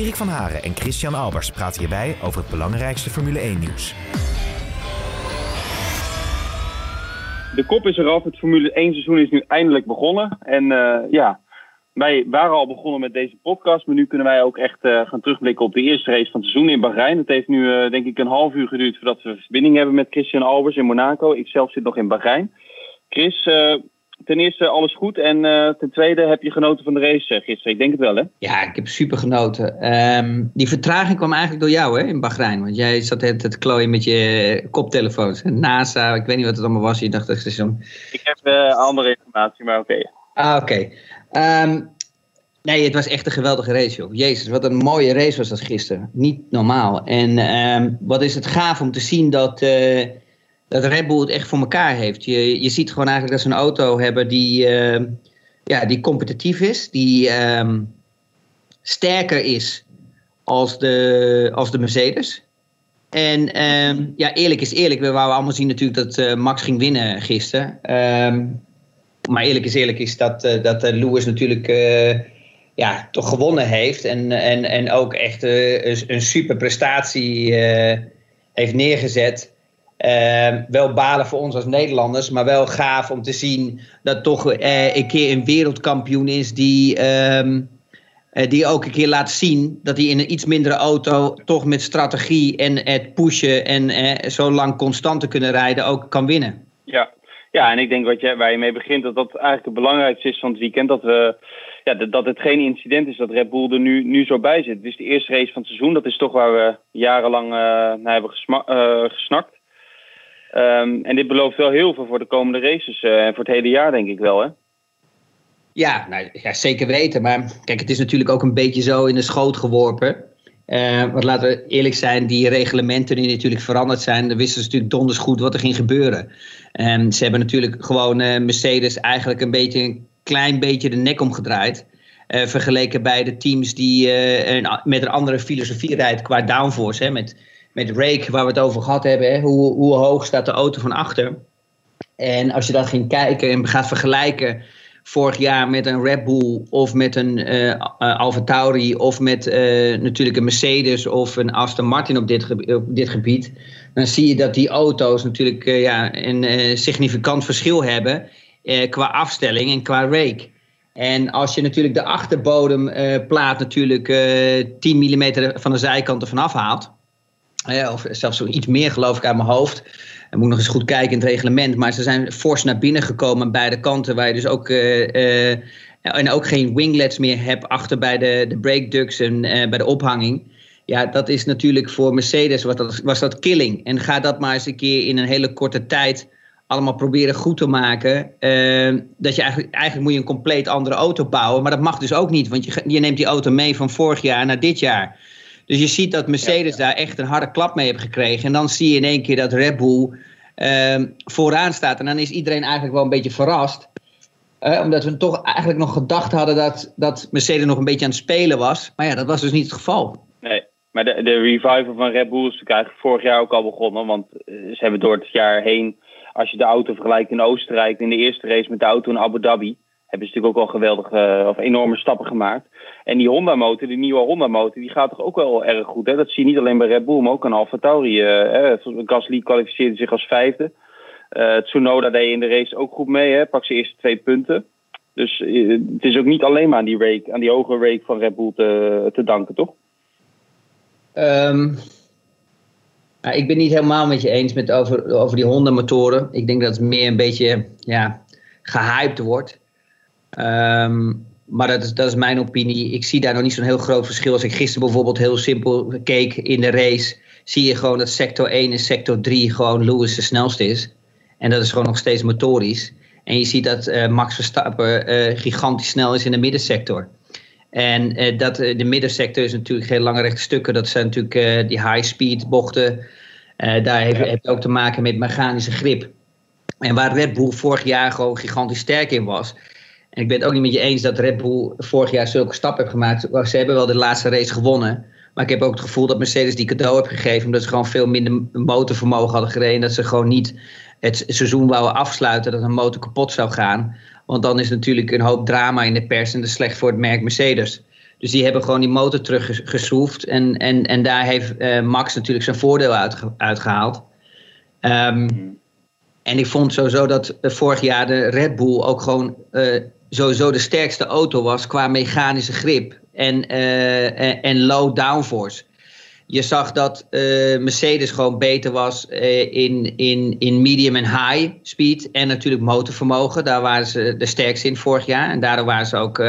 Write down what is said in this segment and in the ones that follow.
Erik van Haren en Christian Albers praten hierbij over het belangrijkste Formule 1-nieuws. De kop is eraf. Het Formule 1 seizoen is nu eindelijk begonnen. En uh, ja, wij waren al begonnen met deze podcast. Maar nu kunnen wij ook echt uh, gaan terugblikken op de eerste race van het seizoen in Bahrein. Het heeft nu uh, denk ik een half uur geduurd voordat we verbinding hebben met Christian Albers in Monaco. Ik zelf zit nog in Bahrein. Chris, ten eerste alles goed. En uh, ten tweede heb je genoten van de race gisteren. Ik denk het wel, hè? Ja, ik heb super genoten. Um, die vertraging kwam eigenlijk door jou, hè, in Bahrein. Want jij zat het, het klooien met je koptelefoons. NASA, ik weet niet wat het allemaal was. Je dacht dat het zo'n... Ik heb uh, andere informatie, maar oké. Okay. Ah, oké. Okay. Um, nee, het was echt een geweldige race, joh. Jezus, wat een mooie race was dat gisteren. Niet normaal. En um, wat is het gaaf om te zien dat... Uh, dat Red Bull het echt voor elkaar heeft. Je, je ziet gewoon eigenlijk dat ze een auto hebben die, uh, ja, die competitief is, die um, sterker is als de, als de Mercedes. En um, ja, eerlijk is eerlijk, we wouden allemaal zien natuurlijk dat uh, Max ging winnen gisteren. Maar eerlijk is eerlijk is dat, uh, dat Lewis natuurlijk ja, toch gewonnen heeft. En, en, en ook echt een, een super prestatie heeft neergezet. Uh, wel balen voor ons als Nederlanders, maar wel gaaf om te zien dat toch uh, een keer een wereldkampioen is die, uh, die ook een keer laat zien dat hij in een iets mindere auto toch met strategie en het pushen en zo lang constant te kunnen rijden ook kan winnen. Ja, ja en ik denk wat je, waar je mee begint dat dat eigenlijk het belangrijkste is van het weekend. Dat, we, ja, dat, dat het geen incident is dat Red Bull er nu, nu zo bij zit. Het is de eerste race van het seizoen. Dat is toch waar we jarenlang naar hebben gesnakt. Um, en dit belooft wel heel veel voor de komende races uh, en voor het hele jaar, denk ik wel, hè? Ja, nou, ja, zeker weten. Maar kijk, het is natuurlijk ook een beetje zo in de schoot geworpen. Uh, want laten we eerlijk zijn, die reglementen die natuurlijk veranderd zijn, dan wisten ze natuurlijk donders goed wat er ging gebeuren. En ze hebben natuurlijk gewoon uh, Mercedes eigenlijk een beetje een klein beetje de nek omgedraaid. Vergeleken bij de teams die met een andere filosofie rijden qua downforce. Hè, met met Rake, waar we het over gehad hebben, hè, hoe, hoe hoog staat de auto van achter. En als je dat ging kijken en gaat vergelijken vorig jaar met een Red Bull of met een uh, uh, Alfa Tauri of met uh, natuurlijk een Mercedes of een Aston Martin op dit, gebied, op dit gebied, dan zie je dat die auto's natuurlijk ja, een significant verschil hebben qua afstelling en qua rake. En als je natuurlijk de achterbodemplaat natuurlijk 10 mm van de zijkanten vanaf haalt, of zelfs iets meer geloof ik uit mijn hoofd. Dan moet nog eens goed kijken in het reglement. Maar ze zijn fors naar binnen gekomen aan beide kanten. Waar je dus ook, uh, uh, en ook geen winglets meer hebt achter bij de, de brake ducts en uh, bij de ophanging. Ja, dat is natuurlijk voor Mercedes was dat, was dat killing. En ga dat maar eens een keer in een hele korte tijd allemaal proberen goed te maken. dat je eigenlijk, eigenlijk moet je een compleet andere auto bouwen. Maar dat mag dus ook niet. Want je, je neemt die auto mee van vorig jaar naar dit jaar. Dus je ziet dat Mercedes daar echt een harde klap mee heeft gekregen. En dan zie je in één keer dat Red Bull uh, vooraan staat. En dan is iedereen eigenlijk wel een beetje verrast. Uh, omdat we toch eigenlijk nog gedacht hadden dat, dat Mercedes nog een beetje aan het spelen was. Maar ja, dat was dus niet het geval. Nee, maar de, de revival van Red Bull is natuurlijk eigenlijk vorig jaar ook al begonnen. Want eh, ze hebben door het jaar heen, als je de auto vergelijkt in Oostenrijk, in de eerste race met de auto in Abu Dhabi hebben ze natuurlijk ook al geweldige of enorme stappen gemaakt. En die Honda-motor, die nieuwe Honda-motor, die gaat toch ook wel erg goed. Hè? Dat zie je niet alleen bij Red Bull, maar ook aan Alfa Tauri. Uh, Gasly kwalificeerde zich als vijfde. Uh, Tsunoda deed in de race ook goed mee, hè? pak zijn eerste twee punten. Dus het is ook niet alleen maar aan die, rake, aan die hoge rake van Red Bull te, te danken, toch? Um, nou, ik ben niet helemaal met je eens met over, over die Honda-motoren. Ik denk dat het meer een beetje ja, gehyped wordt. Um, maar dat is, dat is mijn opinie. Ik zie daar nog niet zo'n heel groot verschil. Als ik gisteren bijvoorbeeld heel simpel keek in de race, zie je gewoon dat sector 1 en sector 3 gewoon Lewis de snelste is. En dat is gewoon nog steeds motorisch. En je ziet dat uh, Max Verstappen uh, gigantisch snel is in de middensector. En uh, dat, de middensector is natuurlijk geen lange rechte stukken. Dat zijn natuurlijk die high-speed bochten. daar heeft, ja. heeft ook te maken met mechanische grip. En waar Red Bull vorig jaar gewoon gigantisch sterk in was. En ik ben het ook niet met je eens dat Red Bull vorig jaar zulke stappen heeft gemaakt. Ze hebben wel de laatste race gewonnen. Maar ik heb ook het gevoel dat Mercedes die cadeau heeft gegeven. Omdat ze gewoon veel minder motorvermogen hadden gereden. Dat ze gewoon niet het seizoen wouden afsluiten. Dat een motor kapot zou gaan. Want dan is natuurlijk een hoop drama in de pers. En dat is slecht voor het merk Mercedes. Dus die hebben gewoon die motor teruggeschroefd. En, en, en daar heeft uh, Max natuurlijk zijn voordeel uit, uitgehaald. Um, en ik vond sowieso dat vorig jaar de Red Bull ook gewoon uh, sowieso de sterkste auto was qua mechanische grip en, uh, en low downforce. Je zag dat uh, Mercedes gewoon beter was in, in, in medium en high speed. En natuurlijk motorvermogen. Daar waren ze de sterkste in vorig jaar. En daardoor waren ze ook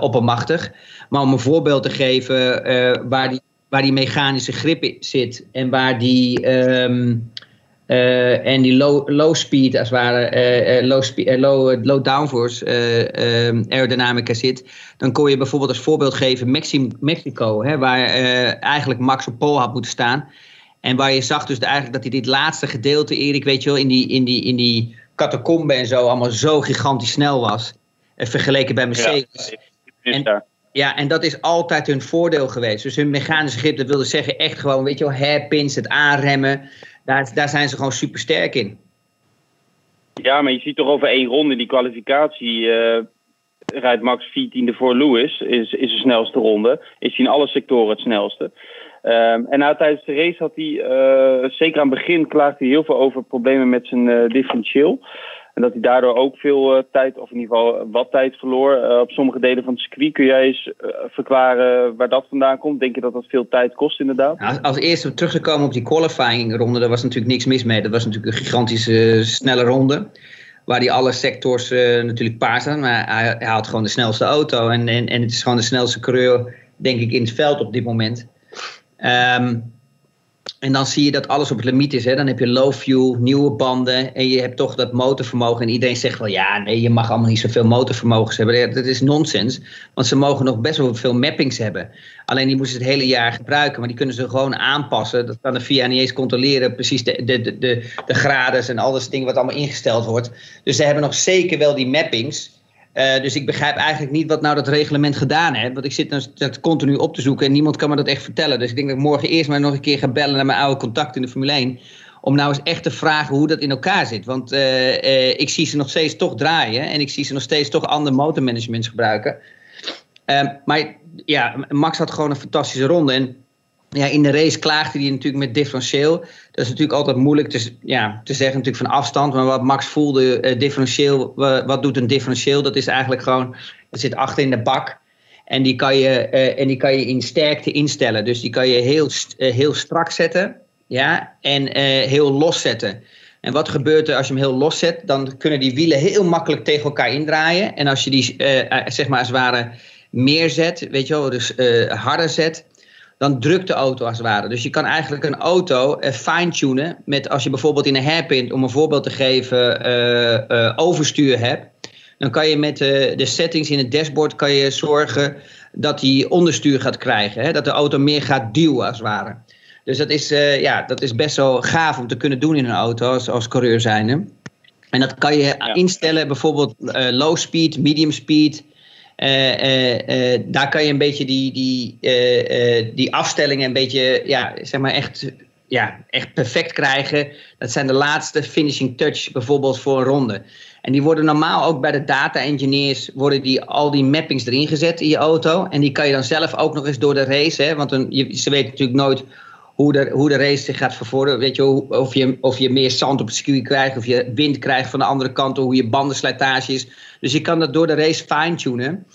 oppermachtig. Maar om een voorbeeld te geven waar, die, waar die mechanische grip zit. En waar die... Uh, en die low, low speed, als het ware, uh, low, speed, low, low downforce um, aerodynamica zit, dan kon je bijvoorbeeld als voorbeeld geven Mexico, hè, waar eigenlijk Max op pol had moeten staan. En waar je zag dus eigenlijk dat hij dit laatste gedeelte, Erik, weet je wel, in die, in die, in die catacombe en zo, allemaal zo gigantisch snel was. vergeleken bij Mercedes. Ja, en, ja, en dat is altijd hun voordeel geweest. Dus hun mechanische grip, dat wilde zeggen echt gewoon, weet je wel, hairpins, het aanremmen daar, daar zijn ze gewoon super sterk in. Ja, maar je ziet toch over één ronde die kwalificatie. Uh, rijdt Max 14e voor Lewis, is, is de snelste ronde. Is hij in alle sectoren het snelste. Um, en nou, tijdens de race had hij, uh, zeker aan het begin, klaagde hij heel veel over problemen met zijn uh, differentieel. En dat hij daardoor ook veel uh, tijd, of in ieder geval wat tijd verloor uh, op sommige delen van het circuit. Kun jij eens verklaren waar dat vandaan komt? Denk je dat dat veel tijd kost inderdaad? Nou, als eerste terug te komen op die qualifying ronde, daar was natuurlijk niks mis mee. Dat was natuurlijk een gigantische snelle ronde. Waar die alle sectors natuurlijk paard aan. Maar hij, hij, had gewoon de snelste auto. En, en, en het is gewoon de snelste coureur, denk ik, in het veld op dit moment. Um, en dan zie je dat alles op het limiet is. Hè? Dan heb je low fuel, nieuwe banden en je hebt toch dat motorvermogen. En iedereen zegt wel, ja, nee, je mag allemaal niet zoveel motorvermogens hebben. Dat is nonsens, want ze mogen nog best wel veel mappings hebben. Alleen die moeten ze het hele jaar gebruiken, maar die kunnen ze gewoon aanpassen. Dat kan de VIA niet eens controleren, precies de, de, de, de, en al dat ding wat allemaal ingesteld wordt. Dus ze hebben nog zeker wel die mappings. Uh, dus ik begrijp eigenlijk niet wat nou dat reglement gedaan heeft. Want ik zit dat continu op te zoeken en niemand kan me dat echt vertellen. Dus ik denk dat ik morgen eerst maar nog een keer ga bellen naar mijn oude contact in de Formule 1. Om nou eens echt te vragen hoe dat in elkaar zit. Want uh, uh, ik zie ze nog steeds toch draaien. En ik zie ze nog steeds toch andere motormanagements gebruiken. Ehm, maar ja, Max had gewoon een fantastische ronde. En ja, in de race klaagde hij natuurlijk met differentieel. Dat is natuurlijk altijd moeilijk te, ja, te zeggen natuurlijk van afstand. Maar wat Max voelde, uh, differentieel, wat, doet een differentieel? Dat is eigenlijk gewoon, het zit achter in de bak. En die kan je, uh, en die kan je in sterkte instellen. Dus die kan je heel, uh, heel strak zetten ja, en heel los zetten. En wat gebeurt er als je hem heel los zet? Dan kunnen die wielen heel makkelijk tegen elkaar indraaien. En als je die zeg maar als het ware meer zet, weet je wel, dus harder zet dan drukt de auto als het ware. Dus je kan eigenlijk een auto uh, fine-tunen met als je bijvoorbeeld in een hairpin, om een voorbeeld te geven, uh, uh, overstuur hebt. Dan kan je met de settings in het dashboard kan je zorgen dat die onderstuur gaat krijgen. Hè? Dat de auto meer gaat duwen als het ware. Dus dat is, ja, dat is best wel gaaf om te kunnen doen in een auto als, als coureur zijnde. En dat kan je ja. instellen bijvoorbeeld low speed, medium speed, uh, daar kan je een beetje die, die, die afstellingen een beetje, ja, zeg maar echt, ja, echt perfect krijgen. Dat zijn de laatste finishing touch bijvoorbeeld voor een ronde. En die worden normaal ook bij de data engineers, worden die, al die mappings erin gezet in je auto. En die kan je dan zelf ook nog eens door de race, hè, want een, je, ze weten natuurlijk nooit hoe de, hoe de race zich gaat vervorderen. Weet je, of, je, of je meer zand op het circuit krijgt, of je wind krijgt van de andere kant, hoe je bandenslijtage is. Dus je kan dat door de race fine-tunen.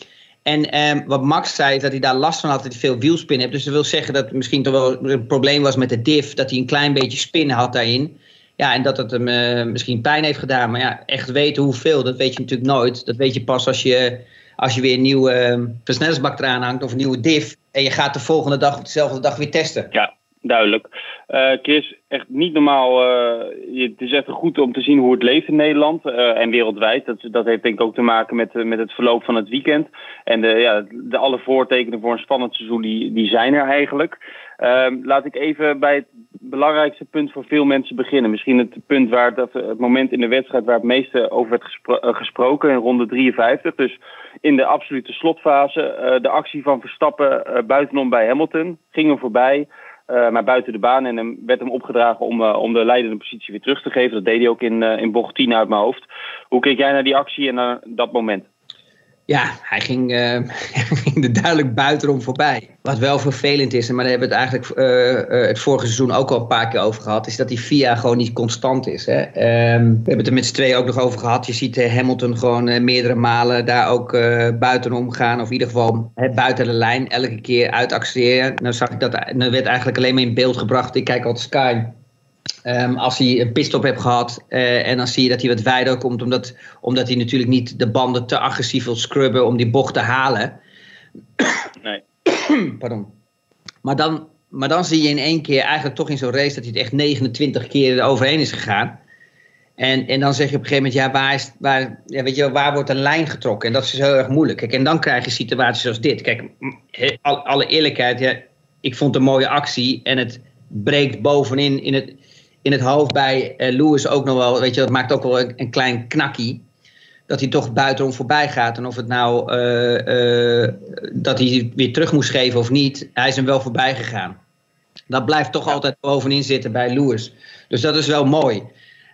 En eh, wat Max zei, is dat hij daar last van had dat hij veel wielspin heeft. Dus dat wil zeggen dat het misschien toch wel een probleem was met de diff. Dat hij een klein beetje spin had daarin. Ja, en dat het hem uh, misschien pijn heeft gedaan. Maar ja, echt weten hoeveel, dat weet je natuurlijk nooit. Dat weet je pas als je, als je weer een nieuwe uh, versnellingsbak eraan hangt of een nieuwe diff. En je gaat de volgende dag dezelfde dag weer testen. Ja, duidelijk. Uh, Chris, echt niet normaal. Uh, het is echt goed om te zien hoe het leeft in Nederland uh, en wereldwijd. Dat, dat heeft denk ik ook te maken met, met het verloop van het weekend. En de, ja, de alle voortekenen voor een spannend seizoen die, die zijn er eigenlijk. Ehm, laat ik even bij het belangrijkste punt voor veel mensen beginnen. Misschien het punt waar dat, het moment in de wedstrijd waar het meeste over werd gespro gesproken in ronde 53. Dus in de absolute slotfase. de actie van Verstappen buitenom bij Hamilton ging er voorbij. Uh, maar buiten de baan. En hem werd hem opgedragen om, uh, om de leidende positie weer terug te geven. Dat deed hij ook in, uh, in bocht 10 uit mijn hoofd. Hoe keek jij naar die actie en naar dat moment? Ja, hij ging, uh, er duidelijk buitenom voorbij. Wat wel vervelend is, maar daar hebben we het eigenlijk uh, uh, het vorige seizoen ook al een paar keer over gehad, is dat die VIA gewoon niet constant is. Hè? Um, we hebben het er met z'n tweeën ook nog over gehad. Je ziet Hamilton gewoon meerdere malen daar ook buitenom gaan, of in ieder geval buiten de lijn elke keer uitaccelereren. Nou zag ik dat, nou werd eigenlijk alleen maar in beeld gebracht. Ik kijk altijd Sky. Um, als hij een pitstop heeft gehad uh, en dan zie je dat hij wat wijder komt, omdat, omdat hij natuurlijk niet de banden te agressief wil scrubben om die bocht te halen. Nee. Pardon. Maar dan, maar dan zie je in één keer eigenlijk toch in zo'n race dat hij het echt 29 keer overheen is gegaan. En, en dan zeg je op een gegeven moment, ja, waar, is, waar, ja, weet je, waar wordt een lijn getrokken? En dat is dus heel erg moeilijk. Kijk, en dan krijg je situaties zoals dit. Kijk, alle eerlijkheid, ja, ik vond het een mooie actie en het breekt bovenin in het in het hoofd bij uh, Lewis ook nog wel, weet je, dat maakt ook wel een, een klein knakkie. Dat hij toch buitenom voorbij gaat. En of het nou uh, uh, dat hij weer terug moest geven of niet, hij is hem wel voorbij gegaan. Dat blijft toch altijd bovenin zitten bij Lewis. Dus dat is wel mooi.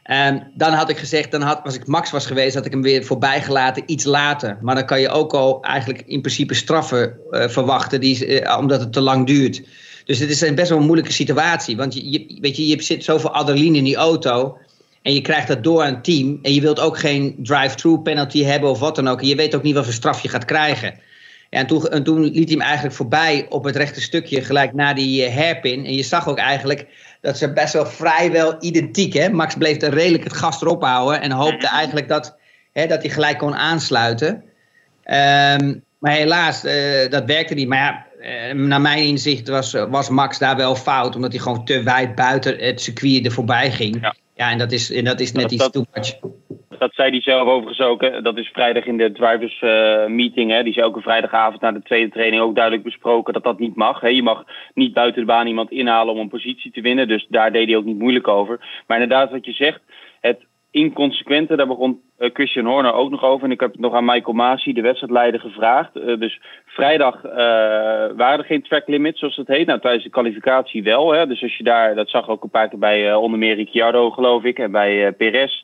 En dan had ik gezegd, dan had, als ik Max was geweest, had ik hem weer voorbij gelaten iets later. Maar dan kan je ook al eigenlijk in principe straffen verwachten, die, omdat het te lang duurt. Dus het is een best wel een moeilijke situatie. Want je, je, weet je, je zit zoveel adrenaline in die auto. En je krijgt dat door aan het team. En je wilt ook geen drive-through penalty hebben of wat dan ook. En je weet ook niet wat voor straf je gaat krijgen. En, toen, en toen liet hij hem eigenlijk voorbij op het rechte stukje, gelijk na die uh, hairpin. En je zag ook eigenlijk dat ze best wel vrijwel identiek. Hè? Max bleef er redelijk het gas erop houden. En hoopte eigenlijk dat, hè, dat hij gelijk kon aansluiten. Um, maar helaas, uh, dat werkte niet. Maar ja, naar mijn inzicht was, was Max daar wel fout. Omdat hij gewoon te wijd buiten het circuit er voorbij ging. Ja, ja en, dat is, en dat is net dat, iets too much. Dat zei hij zelf overigens ook. Dat is vrijdag in de drivers uh, meeting. Hè. Die is elke vrijdagavond na de tweede training ook duidelijk besproken dat dat niet mag. Hè. Je mag niet buiten de baan iemand inhalen om een positie te winnen. Dus daar deed hij ook niet moeilijk over. Maar inderdaad, wat je zegt, het inconsequente. Daar begon Christian Horner ook nog over. En ik heb het nog aan Michael Masi, de wedstrijdleider, gevraagd. Uh, dus vrijdag uh, waren er geen track limits, zoals het heet. Nou, tijdens de kwalificatie wel. Hè. Dus als je daar, dat zag ook een paar keer bij onder meer Ricciardo, geloof ik, en bij Perez.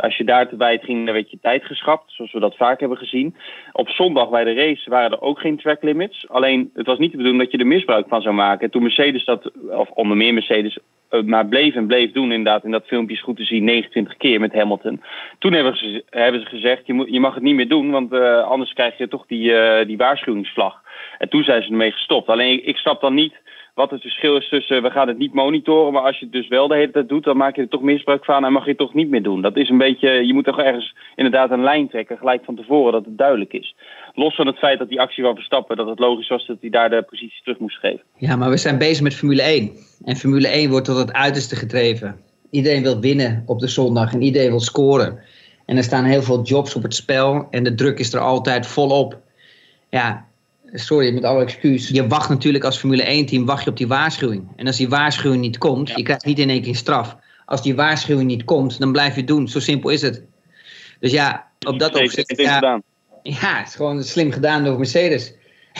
Als je daar te wijd ging, dan werd je tijd geschrapt, zoals we dat vaak hebben gezien. Op zondag bij de race waren er ook geen track limits. Alleen, het was niet de bedoeling dat je er misbruik van zou maken. Toen Mercedes dat, of onder meer Mercedes, uh, maar bleef en bleef doen, inderdaad, in dat filmpje is goed te zien, 29 keer met Hamilton. Toen hebben ze, hebben ze gezegd, je, moet, je mag het niet meer doen, want uh, anders krijg je toch die, uh, die waarschuwingsvlag. En toen zijn ze ermee gestopt. Alleen, ik, ik snap dan niet wat het verschil is tussen we gaan het niet monitoren, maar als je het dus wel de hele tijd doet, dan maak je er toch misbruik van en mag je het toch niet meer doen. Dat is een beetje, je moet toch ergens inderdaad een lijn trekken, gelijk van tevoren, dat het duidelijk is. Los van het feit dat die actie van Verstappen, dat het logisch was dat hij daar de positie terug moest geven. Ja, maar we zijn bezig met Formule 1. En Formule 1 wordt tot het uiterste gedreven. Iedereen wil winnen op de zondag en iedereen wil scoren. En er staan heel veel jobs op het spel en de druk is er altijd volop. Ja, sorry, met alle excuus. Je wacht natuurlijk als Formule 1-team wacht je op die waarschuwing. En als die waarschuwing niet komt, je krijgt niet in één keer straf. Als die waarschuwing niet komt, dan blijf je het doen. Zo simpel is het. Dus ja, op dat opzicht... Ja, ja, het is gewoon slim gedaan door Mercedes.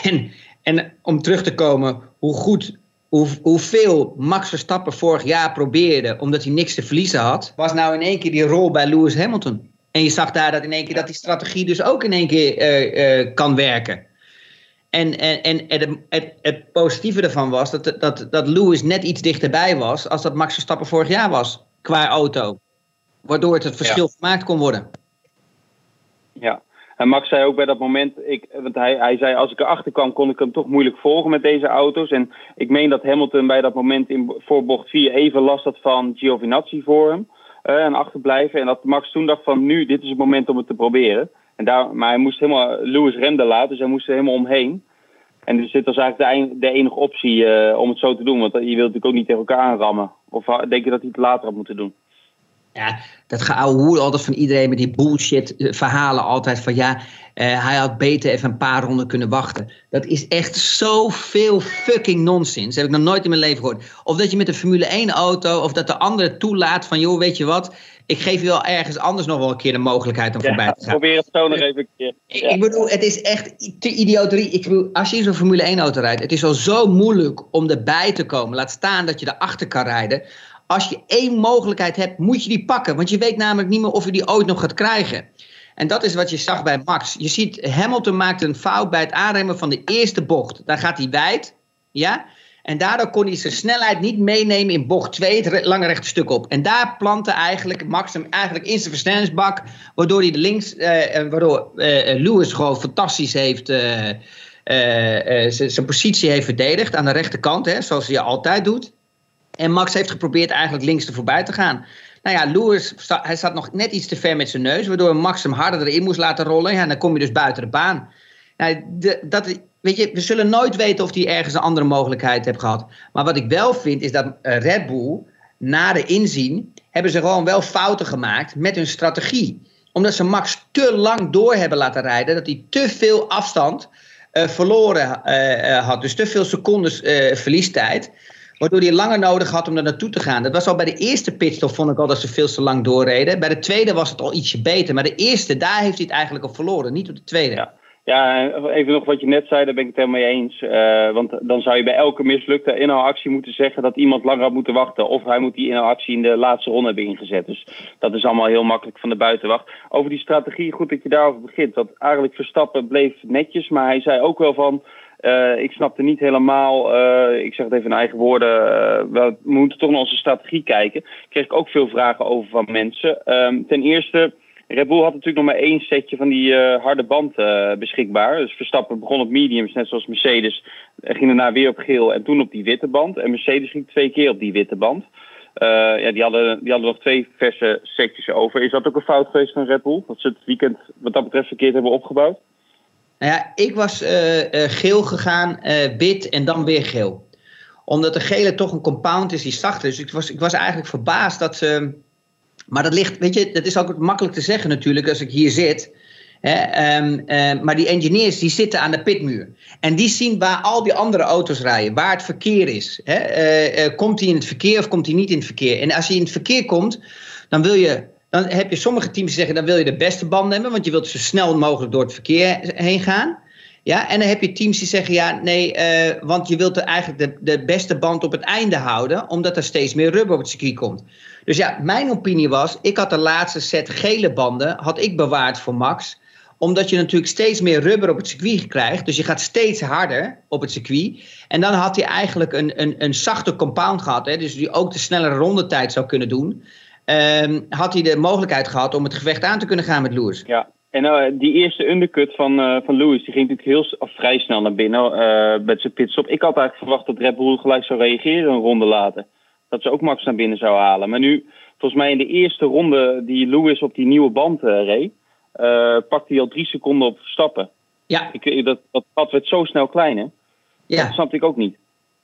En, en om terug te komen, hoe goed, hoe, hoeveel Max Verstappen vorig jaar probeerde, omdat hij niks te verliezen had, was nou in één keer die rol bij Lewis Hamilton. En je zag daar dat in één keer dat die strategie dus ook in één keer uh, uh, kan werken. En, en, en het, het, het, positieve ervan was dat, dat, dat Lewis net iets dichterbij was als dat Max Verstappen vorig jaar was qua auto. Waardoor het het verschil ja. gemaakt kon worden. Ja, en Max zei ook bij dat moment, ik, want hij, hij zei als ik erachter kwam kon ik hem toch moeilijk volgen met deze auto's. En ik meen dat Hamilton bij dat moment in voorbocht 4 even last had van Giovinazzi voor hem. Uh, en achterblijven. En dat Max toen dacht van nu, dit is het moment om het te proberen. En daar, maar hij moest helemaal, Lewis remde laten, dus hij moest er helemaal omheen. En dus dit was eigenlijk de, enige optie om het zo te doen. Want je wilt natuurlijk ook niet tegen elkaar aanrammen. Of denk je dat hij het later had moeten doen? Ja, dat geouwe altijd van iedereen met die bullshit verhalen altijd van ja, uh, hij had beter even een paar ronden kunnen wachten. Dat is echt zoveel fucking nonsens. Heb ik nog nooit in mijn leven gehoord. Of dat je met een Formule 1 auto, of dat de andere toelaat van joh, weet je wat, ik geef je wel ergens anders nog wel een keer de mogelijkheid om voorbij te gaan. Probeer het zo nog even een keer. Ja. Ik bedoel, het is echt te idioterie. Ik bedoel, als je in zo'n Formule 1 auto rijdt, het is al zo moeilijk om erbij te komen. Laat staan dat je erachter kan rijden als je één mogelijkheid hebt, moet je die pakken. Want je weet namelijk niet meer of je die ooit nog gaat krijgen. En dat is wat je zag bij Max. Je ziet, Hamilton maakt een fout bij het aanremmen van de eerste bocht. Daar gaat hij wijd. Ja? En daardoor kon hij zijn snelheid niet meenemen in bocht 2, het lange rechte stuk op. En daar plantte eigenlijk Max hem eigenlijk in zijn versnellingsbak. Waardoor hij de links, uh, waardoor uh, Lewis gewoon fantastisch heeft. zijn positie heeft verdedigd aan de rechterkant, hè, zoals hij altijd doet. En Max heeft geprobeerd eigenlijk links er voorbij te gaan. Nou ja, Lewis hij zat nog net iets te ver met zijn neus, waardoor Max hem harder erin moest laten rollen. Ja, dan kom je dus buiten de baan. Nou, de, dat, weet je, we zullen nooit weten of hij ergens een andere mogelijkheid heeft gehad. Maar wat ik wel vind, is dat eh, Red Bull, na de inzien, hebben ze gewoon wel fouten gemaakt met hun strategie. Omdat ze Max te lang door hebben laten rijden, dat hij te veel afstand uh, verloren uh, had. Dus te veel secondes verliestijd. Waardoor hij langer nodig had om er naartoe te gaan. Dat was al bij de eerste pitstop, vond ik al dat ze veel te lang doorreden. Bij de tweede was het al ietsje beter. Maar de eerste, daar heeft hij het eigenlijk op verloren. Niet op de tweede. Ja. Ja, even nog wat je net zei, daar ben ik het helemaal mee eens. Uh, want dan zou je bij elke mislukte inhaalactie moeten zeggen dat iemand langer had moeten wachten. Of hij moet die inhaalactie in de laatste ronde hebben ingezet. Dus dat is allemaal heel makkelijk van de buitenwacht. Over die strategie, goed dat je daarover begint. Want eigenlijk Verstappen bleef netjes, maar hij zei ook wel van... Uh, ik snapte niet helemaal, uh, ik zeg het even in eigen woorden, uh, we moeten toch naar onze strategie kijken. Kreeg ik ook veel vragen over van mensen. Um, ten eerste, Red Bull had natuurlijk nog maar één setje van die harde band beschikbaar. Dus Verstappen begon op mediums, net zoals Mercedes. Ging daarna weer op geel en toen op die witte band. En Mercedes ging twee keer op die witte band. ja, die, hadden, die hadden nog twee verse setjes over. Is dat ook een fout geweest van Red Bull? Dat ze het weekend wat dat betreft verkeerd hebben opgebouwd? Nou ja, ik was uh, uh, geel gegaan, uh, wit en dan weer geel. Omdat de gele toch een compound is die zachter is. Dus ik was, ik was eigenlijk verbaasd dat ze. Maar dat ligt, weet je, dat is ook makkelijk te zeggen natuurlijk als ik hier zit. Hè, um, maar die engineers die zitten aan de pitmuur. En die zien waar al die andere auto's rijden, waar het verkeer is. Hè. komt hij in het verkeer of komt hij niet in het verkeer? En als hij in het verkeer komt, dan wil je dan heb je sommige teams die zeggen, dan wil je de beste band hebben, want je wilt zo snel mogelijk door het verkeer heen gaan. Ja, en dan heb je teams die zeggen, ja, nee, uh, want je wilt er eigenlijk de, de beste band op het einde houden, omdat er steeds meer rubber op het circuit komt. Dus ja, mijn opinie was, ik had de laatste set gele banden, had ik bewaard voor Max, omdat je natuurlijk steeds meer rubber op het circuit krijgt. Dus je gaat steeds harder op het circuit. En dan had hij eigenlijk een, een, een zachte compound gehad. Hè, dus die ook de snellere rondetijd zou kunnen doen. Ehm, had hij de mogelijkheid gehad om het gevecht aan te kunnen gaan met Lewis. Ja, en uh, die eerste undercut van, uh, van Lewis, die ging natuurlijk heel of vrij snel naar binnen uh, met zijn pitstop. Ik had eigenlijk verwacht dat Red Bull gelijk zou reageren een ronde later. Dat ze ook Max naar binnen zou halen. Maar nu, volgens mij in de eerste ronde die Lewis op die nieuwe band reed, pakte hij al drie seconden op stappen. Ja. Ik, dat, dat pad werd zo snel klein, hè? Ja. Dat snapte ik ook niet.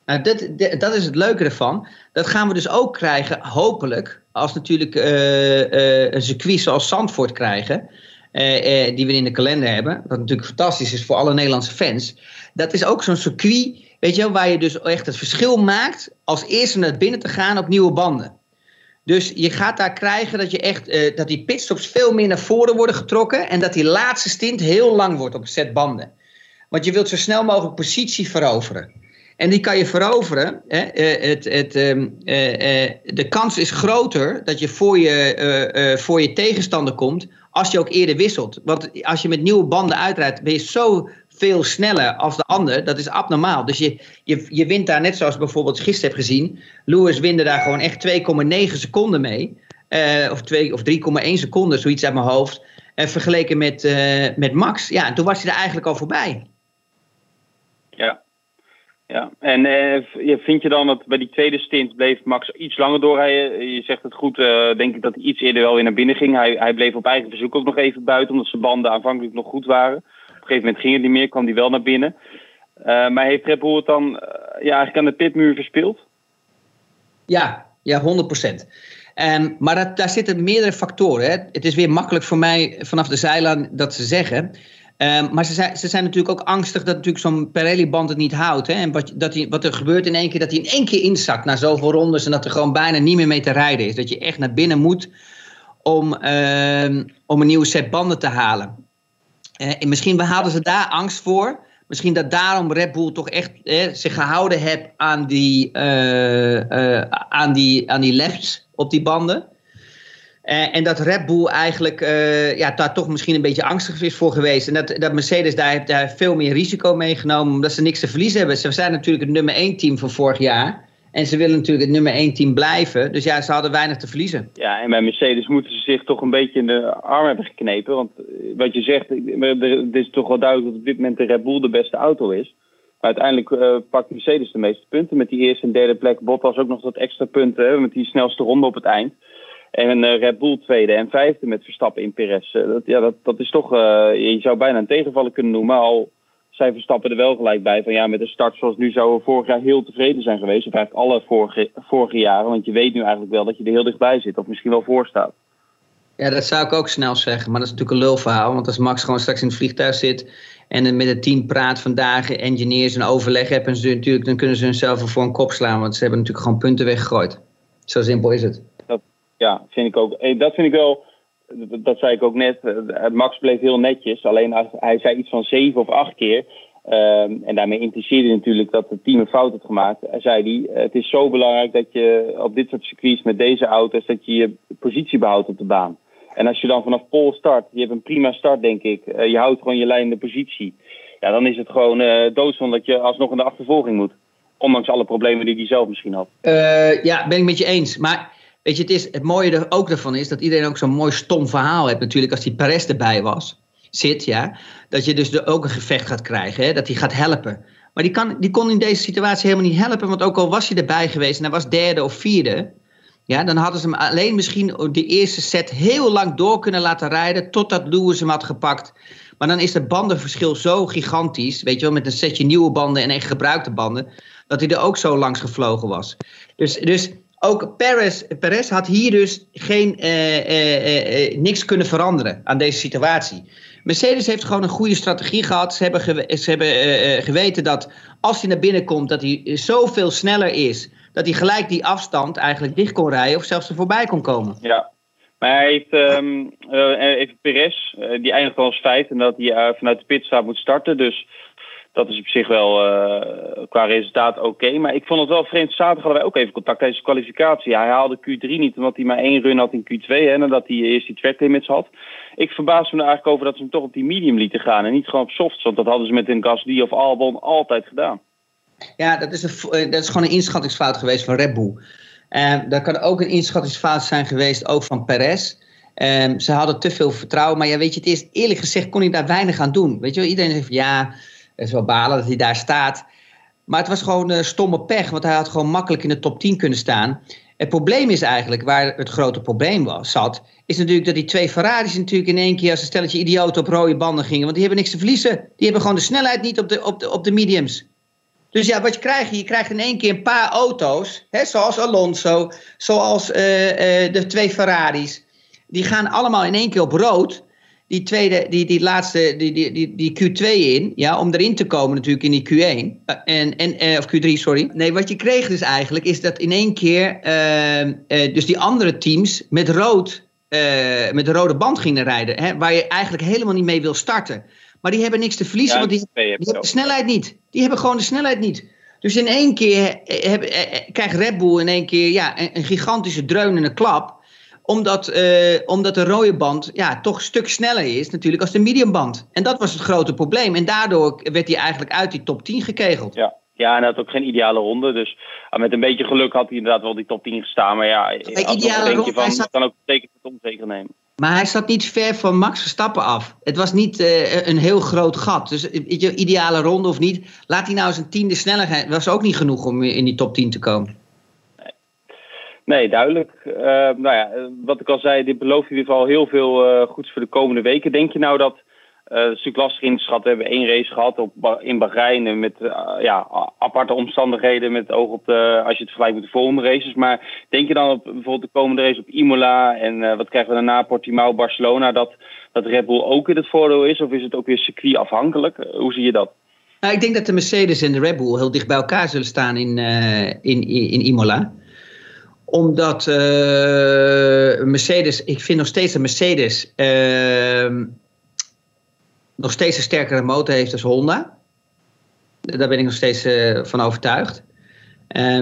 Nou, dat, dat is het leuke ervan. Dat gaan we dus ook krijgen, hopelijk, als natuurlijk uh, uh, een circuit zoals Zandvoort krijgen. Uh, die we in de kalender hebben. Wat natuurlijk fantastisch is voor alle Nederlandse fans. Dat is ook zo'n circuit, weet je waar je dus echt het verschil maakt als eerste naar binnen te gaan op nieuwe banden. Dus je gaat daar krijgen dat je echt dat die pitstops veel meer naar voren worden getrokken en dat die laatste stint heel lang wordt op set banden. Want je wilt zo snel mogelijk positie veroveren. En die kan je veroveren. Hè? Eh, het, het, ehm, eh, eh, de kans is groter dat je voor je, voor je tegenstander komt als je ook eerder wisselt. Want als je met nieuwe banden uitrijdt, ben je zo veel sneller als de ander. Dat is abnormaal. Dus je, je, je wint daar net zoals bijvoorbeeld gisteren heb gezien. Lewis winde daar gewoon echt 2,9 seconden mee. of, of 3,1 seconden, zoiets uit mijn hoofd. vergeleken met, met Max. Ja, toen was hij er eigenlijk al voorbij. Ja, ja, en eh, vind je dan dat bij die tweede stint bleef Max iets langer doorrijden? Je zegt het goed, uh, denk ik dat hij iets eerder wel weer naar binnen ging. Hij, hij bleef op eigen verzoek ook nog even buiten, omdat zijn banden aanvankelijk nog goed waren. Op een gegeven moment ging het niet meer, kwam hij wel naar binnen. maar heeft Red het dan ja, eigenlijk aan de pitmuur verspeeld? Ja, ja 100%. Um, maar dat, daar zitten meerdere factoren. Hè. Het is weer makkelijk voor mij vanaf de zijlijn dat ze zeggen. Um, maar ze zijn, ze zijn natuurlijk ook angstig dat natuurlijk zo'n Pirelli-band het niet houdt. Hè? En wat, dat die, wat er gebeurt in één keer, dat hij in één keer inzakt na zoveel rondes en dat er gewoon bijna niet meer mee te rijden is. Dat je echt naar binnen moet om, uh, om een nieuwe set banden te halen. Uh, en misschien hadden ze daar angst voor. Misschien dat daarom Red Bull toch echt eh, zich gehouden heeft aan die, uh, aan, die, aan die lefts op die banden. Uh, en dat Red Bull eigenlijk uh, ja, daar toch misschien een beetje angstig is voor geweest. En dat, dat Mercedes daar heeft daar veel meer risico meegenomen, omdat ze niks te verliezen hebben. Ze zijn natuurlijk het nummer 1 team van vorig jaar. En ze willen natuurlijk het nummer 1 team blijven. Dus ja, ze hadden weinig te verliezen. Ja, en bij Mercedes moeten ze zich toch een beetje in de arm hebben geknepen. Want eh, wat je zegt, het is toch wel duidelijk dat op dit moment de Red Bull de beste auto is. Maar uiteindelijk uh, pakt Mercedes de meeste punten. Met die eerste en derde plek. Bottas ook nog wat extra punten. Met die snelste ronde op het eind. En uh, Red Bull tweede en vijfde met Verstappen in Perez. Uh, dat, ja, dat, dat is toch, uh, je zou bijna een tegenvaller kunnen noemen. Al zijn Verstappen er wel gelijk bij van ja, met de start zoals nu zouden we vorig jaar heel tevreden zijn geweest. Of eigenlijk alle vorige, vorige jaren. Want je weet nu eigenlijk wel dat je er heel dichtbij zit. Of misschien wel voor staat. Ja, dat zou ik ook snel zeggen. Maar dat is natuurlijk een lulverhaal. Want als Max gewoon straks in het vliegtuig zit en met het team praat vandaag, engineers en overleg hebben, ze natuurlijk, dan kunnen ze hunzelf voor een kop slaan. Want ze hebben natuurlijk gewoon punten weggegooid. Zo simpel is het. Ja, vind ik ook. Eh, dat vind ik wel. Dat zei ik ook net. Eh, Max bleef heel netjes. Alleen hij zei iets van zeven of acht keer. Um, en daarmee impliceerde natuurlijk dat het team een fout had gemaakt. Hij zei hij, eh, het is zo belangrijk dat je op dit soort circuits met deze auto's, dat je je positie behoudt op de baan. En als je dan vanaf pole start, je hebt een prima start denk ik, je houdt gewoon je leidende positie. Ja, dan is het gewoon uh, doodzonde dat je alsnog in de achtervolging moet. Ondanks alle problemen die hij zelf misschien had. Uh, ja, ben ik met je eens. Maar Weet je, het, is, het mooie er ook daarvan is dat iedereen ook zo'n mooi stom verhaal heeft. Natuurlijk, als die Perez erbij was, zit, ja. Dat je dus er ook een gevecht gaat krijgen, hè, dat hij gaat helpen. Maar die, kan, die kon in deze situatie helemaal niet helpen. Want ook al was hij erbij geweest en hij was derde of vierde. Ja, dan hadden ze hem alleen misschien de eerste set heel lang door kunnen laten rijden. Totdat Lewis hem had gepakt. Maar dan is het bandenverschil zo gigantisch. Weet je wel, met een setje nieuwe banden en echt gebruikte banden. Dat hij er ook zo langs gevlogen was. Dus, dus ook Perez, Perez had hier dus geen, eh, eh, eh, niks kunnen veranderen aan deze situatie. Mercedes heeft gewoon een goede strategie gehad. Ze hebben, ze hebben geweten dat als hij naar binnen komt, dat hij zoveel sneller is. Dat hij gelijk die afstand eigenlijk dicht kon rijden of zelfs er voorbij kon komen. Ja, maar hij heeft um, even Perez, die eindigt als vijf en dat hij vanuit de pitstraat moet starten. Dus dat is op zich wel uh, qua resultaat oké. Maar ik vond het wel vreemd. Zaterdag hadden wij ook even contact tijdens de kwalificatie. Hij haalde Q3 niet omdat hij maar één run had in Q2. Hè, nadat hij eerst die track limits had. Ik verbaas me er eigenlijk over dat ze hem toch op die medium lieten gaan. En niet gewoon op softs. Want dat hadden ze met een Gasly of Albon altijd gedaan. Ja, dat is, een, eh, dat is gewoon een inschattingsfout geweest van Red Bull. Uh, dat kan ook een inschattingsfout zijn geweest ook van Perez. Um, ze hadden te veel vertrouwen. Maar ja, weet je, het is eerlijk gezegd kon hij daar weinig aan doen. Weet je wel, iedereen zegt ja is wel balen dat hij daar staat. Maar het was gewoon uh, stomme pech, want hij had gewoon makkelijk in de top 10 kunnen staan. Het probleem is eigenlijk, waar het grote probleem was, zat, is natuurlijk dat die twee Ferraris natuurlijk in één keer als een stelletje idioten op rode banden gingen. Want die hebben niks te verliezen. Die hebben gewoon de snelheid niet op de, op de, op de mediums. Dus ja, wat je krijgt, je krijgt in één keer een paar auto's, hè, zoals Alonso, zoals uh, uh, de twee Ferraris. Die gaan allemaal in één keer op rood die tweede, die, die laatste, die, die, die, die Q2 in, ja, om erin te komen natuurlijk in die Q1, uh, en, en, uh, of Q3, sorry. Nee, wat je kreeg dus eigenlijk, is dat in één keer, uh, dus die andere teams met rood, met de rode band gingen rijden, hè, waar je eigenlijk helemaal niet mee wil starten. Maar die hebben niks te verliezen, ja, want die, die hebben de snelheid niet. Die hebben gewoon de snelheid niet. Dus in één keer heb, krijgt Red Bull in één keer ja, een, een gigantische dreunende klap omdat, uh, omdat de rode band ja, toch een stuk sneller is natuurlijk als de mediumband. En dat was het grote probleem. En daardoor werd hij eigenlijk uit die top 10 gekegeld. Ja. Ja, en hij had ook geen ideale ronde. Dus uh, met een beetje geluk had hij inderdaad wel die top 10 gestaan. Maar ja, Bij ideale ronde, van, zat... kan ook zeker het onzeker nemen. Maar hij zat niet ver van Max Verstappen af. Het was niet uh, een heel groot gat. Dus je, ideale ronde of niet, laat hij nou zijn tiende snelheid. was ook niet genoeg om in die top 10 te komen. Nee, duidelijk. Uh, nou ja, wat ik al zei, dit belooft in ieder geval heel veel uh, goeds voor de komende weken. Denk je nou dat Uh, dat is natuurlijk lastig in te schatten. We hebben één race gehad op, in Bahrein met ja, aparte omstandigheden met oog op de, als je het vergelijkt met de volgende races. Maar denk je dan op bijvoorbeeld de komende race op Imola en wat krijgen we daarna, Portimao, Barcelona, dat, dat Red Bull ook in het voordeel is? Of is het ook weer circuitafhankelijk? hoe zie je dat? Nou, ik denk dat de Mercedes en de Red Bull heel dicht bij elkaar zullen staan in, in, in, in Imola omdat uh, Mercedes, ik vind nog steeds dat Mercedes uh, nog steeds een sterkere motor heeft als Honda. Daar ben ik nog steeds uh, van overtuigd.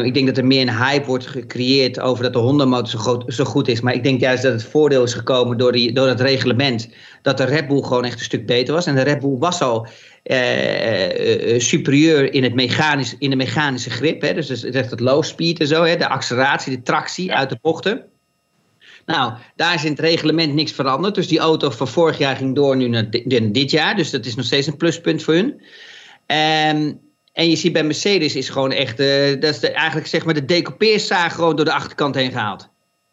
ik denk dat er meer een hype wordt gecreëerd over dat de Honda-motor zo, zo, goed is. Maar ik denk juist dat het voordeel is gekomen door, die, door het reglement. Dat de Red Bull gewoon echt een stuk beter was. En de Red Bull was al uh, superieur in, het mechanisch, in de mechanische grip. Hè? Dus, dus het low speed en zo, hè? de acceleratie, de tractie uit de bochten. Nou, daar is in het reglement niks veranderd. Dus die auto van vorig jaar ging door nu naar dit jaar. Dus dat is nog steeds een pluspunt voor hun. Um, en je ziet bij Mercedes is gewoon echt, uh, dat is de, eigenlijk zeg maar de decoupeerzaag gewoon door de achterkant heen gehaald.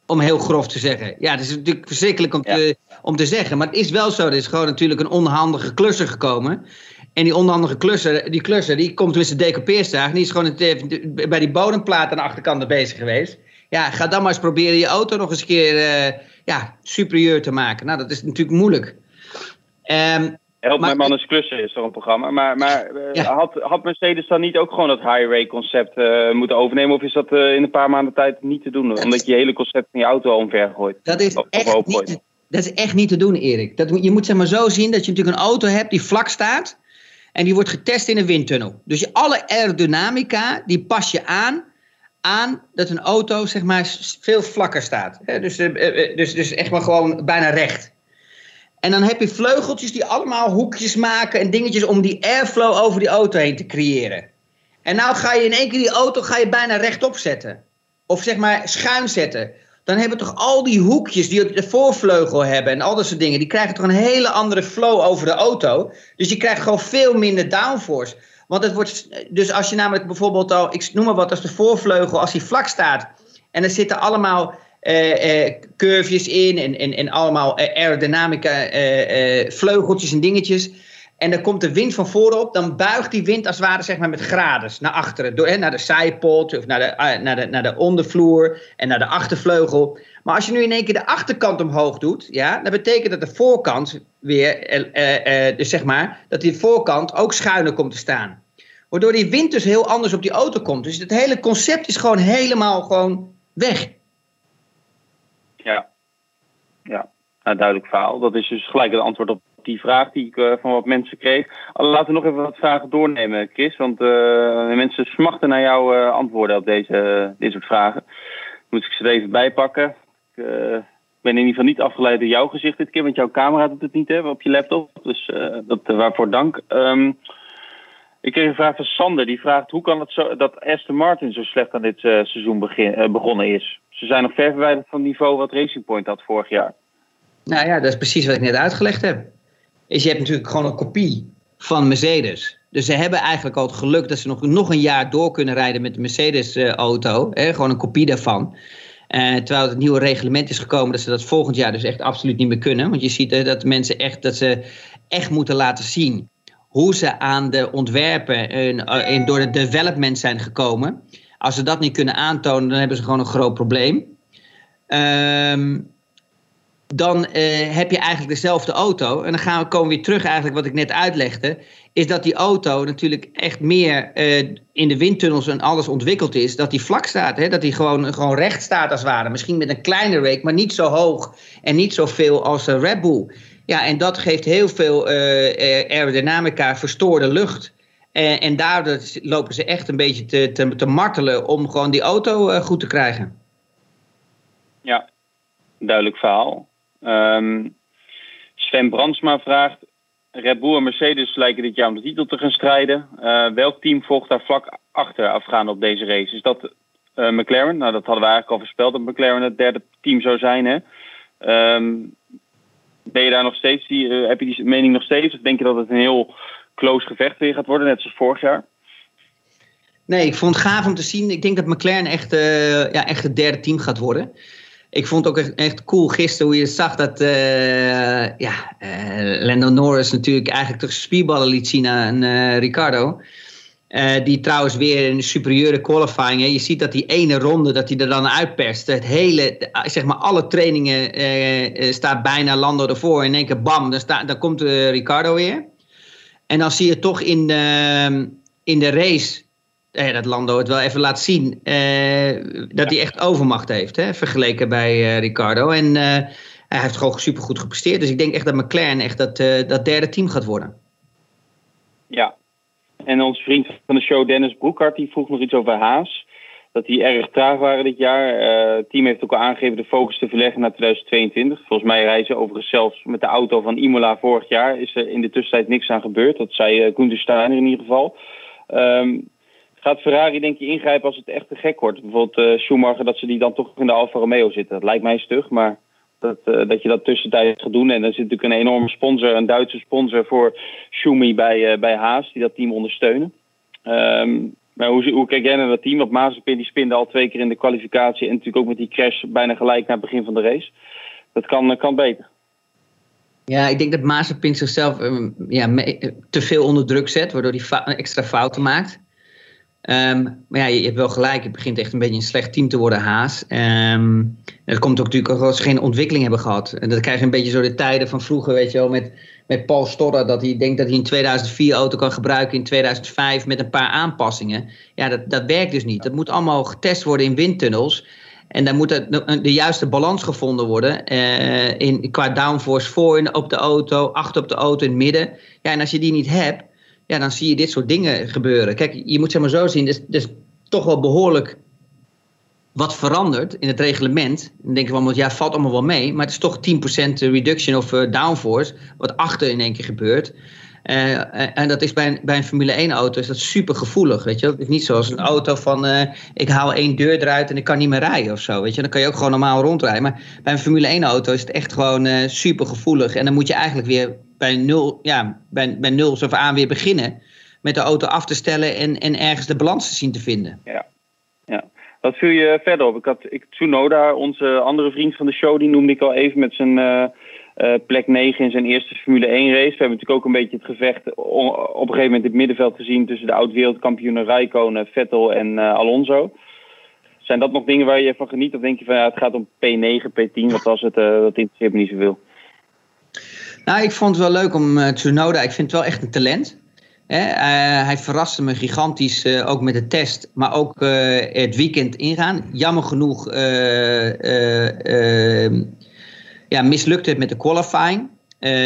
Om heel grof te zeggen. Ja, dat is natuurlijk verschrikkelijk om, te, om te zeggen. Maar het is wel zo. Er is gewoon natuurlijk een onhandige klusser gekomen. En die onhandige klusser, die klusser, die komt tussen de decoupeerzaag. Die is gewoon het, bij die bodemplaat aan de achterkant bezig geweest. Ja, ga dan maar eens proberen je auto nog eens een keer uh, ja, superieur te maken. Nou, dat is natuurlijk moeilijk. Um, Help mijn man eens klussen is een programma. Maar, maar uh, had, had Mercedes dan niet ook gewoon dat high-ray concept uh, moeten overnemen? Of is dat uh, in een paar maanden tijd niet te doen? Omdat je je hele concept van je auto omver gooit. Dat is, echt niet, dat is echt niet te doen, Erik. Dat, je moet zeg maar zo zien dat je natuurlijk een auto hebt die vlak staat. En die wordt getest in een windtunnel. Dus je, alle aerodynamica, die pas je aan aan dat een auto zeg maar veel vlakker staat. Dus, dus, dus echt maar gewoon bijna recht. En dan heb je vleugeltjes die allemaal hoekjes maken en dingetjes om die airflow over die auto heen te creëren. En nou ga je in één keer die auto ga je bijna rechtop zetten. Of zeg maar schuin zetten. Dan hebben toch al die hoekjes die de voorvleugel hebben en al dat soort dingen, die krijgen toch een hele andere flow over de auto. Dus je krijgt gewoon veel minder downforce. Want het wordt, dus als je namelijk bijvoorbeeld al, ik noem maar wat, als de voorvleugel, als die vlak staat en er zitten allemaal uh, uh, curvejes in en, en, en allemaal aerodynamica, uh, vleugeltjes en dingetjes. En dan komt de wind van voorop, dan buigt die wind als het ware zeg maar, met graden naar achteren. Door, hè, naar de zijpot of naar de, naar, de, naar de ondervloer en naar de achtervleugel. Maar als je nu in één keer de achterkant omhoog doet, ja, dat betekent dat de voorkant weer, dus zeg maar, dat die voorkant ook schuiner komt te staan. Waardoor die wind dus heel anders op die auto komt. Dus het hele concept is gewoon helemaal gewoon weg. Ja, ja. Nou, duidelijk verhaal. Dat is dus gelijk het antwoord op die vraag die ik uh, van wat mensen kreeg. Laten we nog even wat vragen doornemen, Chris. Want uh, mensen smachten naar jouw uh, antwoorden op deze, dit soort vragen. Moet ik ze er even bijpakken. Ik ben in ieder geval niet afgeleid door jouw gezicht dit keer, want jouw camera doet het niet hè, op je laptop. Dus dat, waarvoor dank. Um, ik kreeg een vraag van Sander. Die vraagt hoe kan het zo dat Aston Martin zo slecht aan dit seizoen begin, begonnen is? Ze zijn nog ver verwijderd van het niveau wat Racing Point had vorig jaar. Nou ja, dat is precies wat ik net uitgelegd heb. Is je hebt natuurlijk gewoon een kopie van Mercedes. Dus ze hebben eigenlijk al het geluk dat ze nog, nog een jaar door kunnen rijden met de Mercedes-auto. gewoon een kopie daarvan. Uh, terwijl het nieuwe reglement is gekomen dat ze dat volgend jaar dus echt absoluut niet meer kunnen. Want je ziet uh, dat mensen echt, dat ze echt moeten laten zien hoe ze aan de ontwerpen en, en door het development zijn gekomen. Als ze dat niet kunnen aantonen, dan hebben ze gewoon een groot probleem. Ehm, dan uh, heb je eigenlijk dezelfde auto. En dan gaan we, komen we weer terug eigenlijk wat ik net uitlegde. Is dat die auto natuurlijk echt meer uh, in de windtunnels en alles ontwikkeld is. Dat die vlak staat. Hè? Dat die gewoon, gewoon recht staat als het ware. Misschien met een kleine rake, maar niet zo hoog. En niet zoveel als een Red Bull. Ja, en dat geeft heel veel uh, aerodynamica, verstoorde lucht. En, daardoor lopen ze echt een beetje te, te, te martelen om gewoon die auto goed te krijgen. Ja, duidelijk verhaal. Um, Sven Brandsma vraagt: Red Bull en Mercedes lijken dit jaar om de titel te gaan strijden. Uh, welk team volgt daar vlak achter afgaande op deze race? Is dat uh, McLaren? Nou, dat hadden we eigenlijk al voorspeld dat McLaren het derde team zou zijn. Hè? Um, ben je daar nog steeds, die, heb je die mening nog steeds? Of denk je dat het een heel close gevecht weer gaat worden, net zoals vorig jaar? Nee, ik vond het gaaf om te zien. Ik denk dat McLaren echt, ja, echt het derde team gaat worden. Ik vond ook echt, echt cool gisteren hoe je zag dat uh, ja, uh, Lando Norris natuurlijk eigenlijk toch spierballen liet zien aan uh, Ricardo. die trouwens weer de superieure qualifying. Je ziet dat die ene ronde dat hij er dan uitperst. Het hele, zeg maar alle trainingen staat bijna Lando ervoor. In één keer bam, dan, dan komt Ricardo weer. En dan zie je toch in in de race eh, dat Lando het wel even laat zien. Eh, dat hij echt overmacht heeft, hè, vergeleken bij uh, Ricardo. En uh, hij heeft gewoon supergoed gepresteerd. Dus ik denk echt dat McLaren echt dat, dat derde team gaat worden. Ja. En onze vriend van de show, Dennis Broekhart, die vroeg nog iets over Haas. Dat die erg traag waren dit jaar. het team heeft ook al aangegeven de focus te verleggen naar 2022. Volgens mij reizen overigens zelfs met de auto van Imola vorig jaar. Is er in de tussentijd niks aan gebeurd. Dat zei Gunther Steiner in ieder geval. Um, Gaat Ferrari denk je ingrijpen als het echt te gek wordt? Bijvoorbeeld uh, Schumacher, dat ze die dan toch in de Alfa Romeo zitten. Dat lijkt mij stug, maar dat, uh, dat je dat tussentijd gaat doen. En er zit natuurlijk een enorme sponsor, een Duitse sponsor voor Schumi bij, uh, bij Haas, die dat team ondersteunen. Um, maar hoe, hoe kijk jij naar dat team? Want Mazepin die spinde al twee keer in de kwalificatie en natuurlijk ook met die crash bijna gelijk naar het begin van de race. Dat kan, kan beter. Ja, ik denk dat Mazepin zichzelf ja, te veel onder druk zet, waardoor hij extra fouten maakt. Um, maar ja, je, hebt wel gelijk. Het begint echt een beetje een slecht team te worden, Haas. Um, dat komt ook natuurlijk als ze geen ontwikkeling hebben gehad. En dat krijg je een beetje zo de tijden van vroeger, weet je wel, met, met Paul Storra. Dat hij denkt dat hij een 2004 auto kan gebruiken in 2005 met een paar aanpassingen. Ja, dat, dat werkt dus niet. Dat moet allemaal getest worden in windtunnels. En dan moet de, de juiste balans gevonden worden. Uh, in, qua downforce voor op de auto, achter op de auto in het midden. Ja, en als je die niet hebt ja, dan zie je dit soort dingen gebeuren. Kijk, je moet zeg maar zo zien, dus, dus toch wel behoorlijk wat veranderd in het reglement. Dan denk je van, ja, valt allemaal wel mee. Maar het is toch 10% reduction of uh, downforce, wat achter in één keer gebeurt. Uh, en dat is bij een, bij een Formule 1 auto is dat super gevoelig, weet je. Het is niet zoals een auto van, uh, ik haal één deur eruit en ik kan niet meer rijden of zo, weet je. Dan kan je ook gewoon normaal rondrijden. Maar bij een Formule 1 auto is het echt gewoon super gevoelig. En dan moet je eigenlijk weer bij nul, ja, bij, bij nul zo aan weer beginnen met de auto af te stellen en, en ergens de balans te zien te vinden. Ja, ja. Wat viel je verder op? Ik had ik, Tsunoda, onze andere vriend van de show, die noemde ik al even met zijn uh, uh, plek 9 in zijn eerste Formule 1 race. We hebben natuurlijk ook een beetje het gevecht op een gegeven moment in het middenveld gezien tussen de oud-wereldkampioenen Raikkonen, Vettel en uh, Alonso. Zijn dat nog dingen waar je van geniet? Of denk je van ja, het gaat om P9, P10, wat was het? dat interesseert me niet zoveel. Nou, ik vond het wel leuk om uh, Tsunoda. Ik vind het wel echt een talent. Hè? Uh, hij verraste me gigantisch, uh, ook met de test, maar ook het weekend ingaan. Jammer genoeg ehm, ja, mislukte het met de qualifying.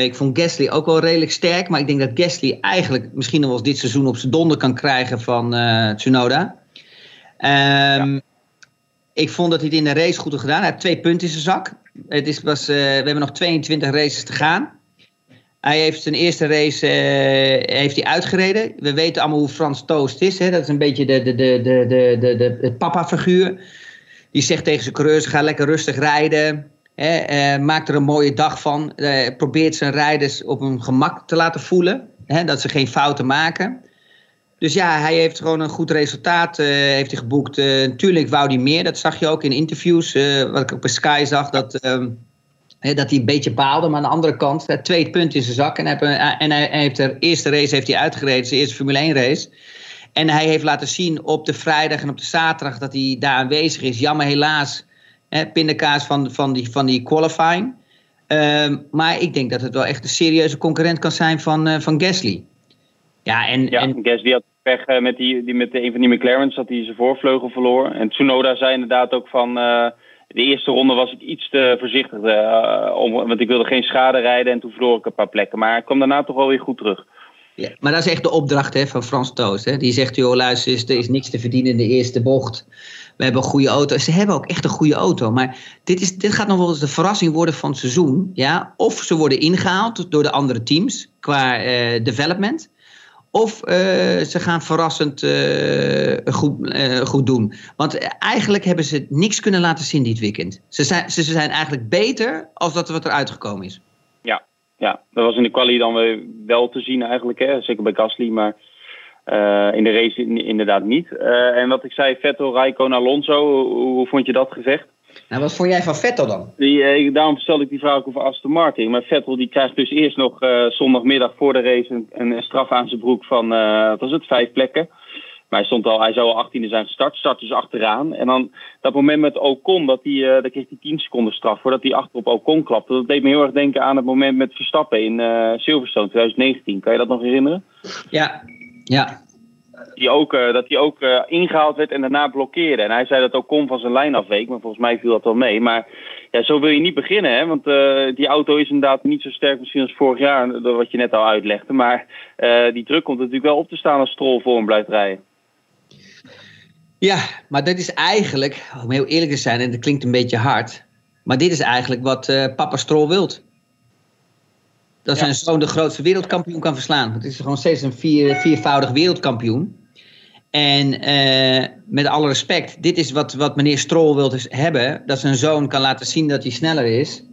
ik vond Gasly ook wel redelijk sterk, maar ik denk dat Gasly eigenlijk misschien nog wel eens dit seizoen op zijn donder kan krijgen van Tsunoda. Ja. Ik vond dat hij het in de race goed had gedaan. Hij heeft twee punten in zijn zak. Het is was, we hebben nog 22 races te gaan. Hij heeft zijn eerste race uh, heeft hij uitgereden. We weten allemaal hoe Frans Toost is. Hè? Dat is een beetje de, de, de, de, de, de, de, het papa-figuur. Die zegt tegen zijn coureurs, ga lekker rustig rijden. Hè? Uh, maakt er een mooie dag van. Uh, probeert zijn rijders op een gemak te laten voelen. Hè? Dat ze geen fouten maken. Dus ja, hij heeft gewoon een goed resultaat heeft hij geboekt. natuurlijk wou hij meer. Dat zag je ook in interviews. wat ik bij Sky zag. Dat ehm, dat hij een beetje baalde, maar aan de andere kant, twee punten in zijn zak. En, hij, en hij, heeft de eerste race heeft hij uitgereden, zijn eerste Formule 1 race. En hij heeft laten zien op de vrijdag en op de zaterdag dat hij daar aanwezig is. Jammer helaas, pindakaas van, van, die, van die qualifying. Um, maar ik denk dat het wel echt een serieuze concurrent kan zijn van, uh, van Gasly. Ja, en, ja, en Gasly had pech uh, met, die, die, met een van die McLaren's dat hij zijn voorvleugel verloor. En Tsunoda zei inderdaad ook van... Uh, de eerste ronde was ik iets te voorzichtig, uh, om, want ik wilde geen schade rijden en toen verloor ik een paar plekken. Maar ik kwam daarna toch wel weer goed terug. Ja, maar dat is echt de opdracht hè, van Frans Toos. Hè? Die zegt, joh luister, er is niks te verdienen in de eerste bocht. We hebben een goede auto. Ze hebben ook echt een goede auto. Maar dit, is, dit gaat nog wel eens de verrassing worden van het seizoen. Ja? Of ze worden ingehaald door de andere teams qua uh, development. Of uh, ze gaan verrassend uh, goed, uh, goed doen. Want eigenlijk hebben ze niks kunnen laten zien dit weekend. Ze zijn, ze zijn eigenlijk beter als dat wat eruit gekomen is. Ja, ja, dat was in de quali dan wel te zien eigenlijk. Hè? Zeker bij Gasly, maar in de race inderdaad niet. en wat ik zei, Vettel, Raikkonen, Alonso. Hoe, hoe, vond je dat gevecht? Nou, wat vond jij van Vettel dan? Die, eh, daarom stel ik die vraag ook over Aston Martin. Maar Vettel die krijgt dus eerst nog eh, zondagmiddag voor de race een, een straf aan zijn broek van, eh, wat was het, vijf plekken. Maar hij, stond al, hij zou al 18e zijn gestart, start dus achteraan. En dan dat moment met Ocon, dat hij, uh, daar kreeg hij 10 seconden straf voordat hij achter op Ocon klapte. Dat deed me heel erg denken aan het moment met Verstappen in uh, Silverstone 2019. Kan je dat nog herinneren? Ja, ja. Die ook, uh, dat hij ook ingehaald werd en daarna blokkeerde. En hij zei dat Ocon van zijn lijn afweek, maar volgens mij viel dat wel mee. Maar ja, zo wil je niet beginnen, hè? want die auto is inderdaad niet zo sterk misschien als vorig jaar, wat je net al uitlegde. Maar die druk komt natuurlijk wel op te staan als Stroll voor hem blijft rijden. Ja, maar dit is eigenlijk, om heel eerlijk te zijn, en dat klinkt een beetje hard, maar dit is eigenlijk wat papa Stroll wilt. Dat zijn zoon de grootste wereldkampioen kan verslaan. Het is gewoon steeds een vier, viervoudig wereldkampioen. En uh, met alle respect, dit is wat, wat meneer Stroll wil dus hebben. Dat zijn zoon kan laten zien dat hij sneller is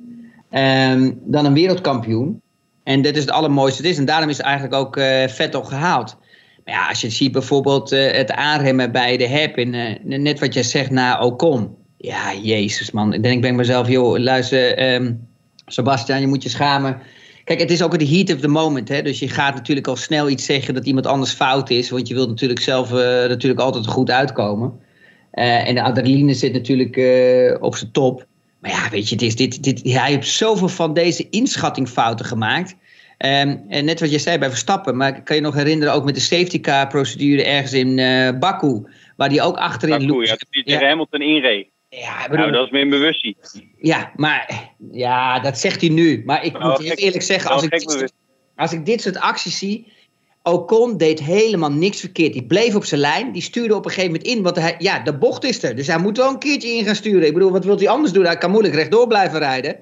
um, dan een wereldkampioen. En dit is het allermooiste. Is. En daarom is eigenlijk ook uh, Vettel gehaald. Maar ja, als je ziet bijvoorbeeld uh, het aanremmen bij de HEP, en net wat jij zegt na Ocon. Ja, jezus man. Ik denk bij mezelf, joh, luister, um, Sebastian, je moet je schamen. Kijk, het is ook de heat of the moment. Hè? Dus je gaat natuurlijk al snel iets zeggen dat iemand anders fout is. Want je wilt natuurlijk zelf uh, natuurlijk altijd goed uitkomen. en de adrenaline zit natuurlijk op zijn top. Maar ja, weet je, is dit, dit, hij heeft zoveel van deze inschattingfouten gemaakt. Um, en net wat je zei bij Verstappen, maar kan je nog herinneren ook met de safety car procedure ergens in Baku, waar die ook achterin Baku, ja, dat die ja. Hamilton inreed. Ja, bedoel, nou, dat is meer bewustzijn. Ja, maar ja, dat zegt hij nu. Maar ik Nou, moet heel eerlijk zeggen, als ik, dit, als ik dit soort acties zie, Ocon deed helemaal niks verkeerd. Die bleef op zijn lijn. Die stuurde op een gegeven moment in. Want hij, ja, de bocht is er. Dus hij moet wel een keertje in gaan sturen. Ik bedoel, wat wil hij anders doen? Hij kan moeilijk rechtdoor blijven rijden.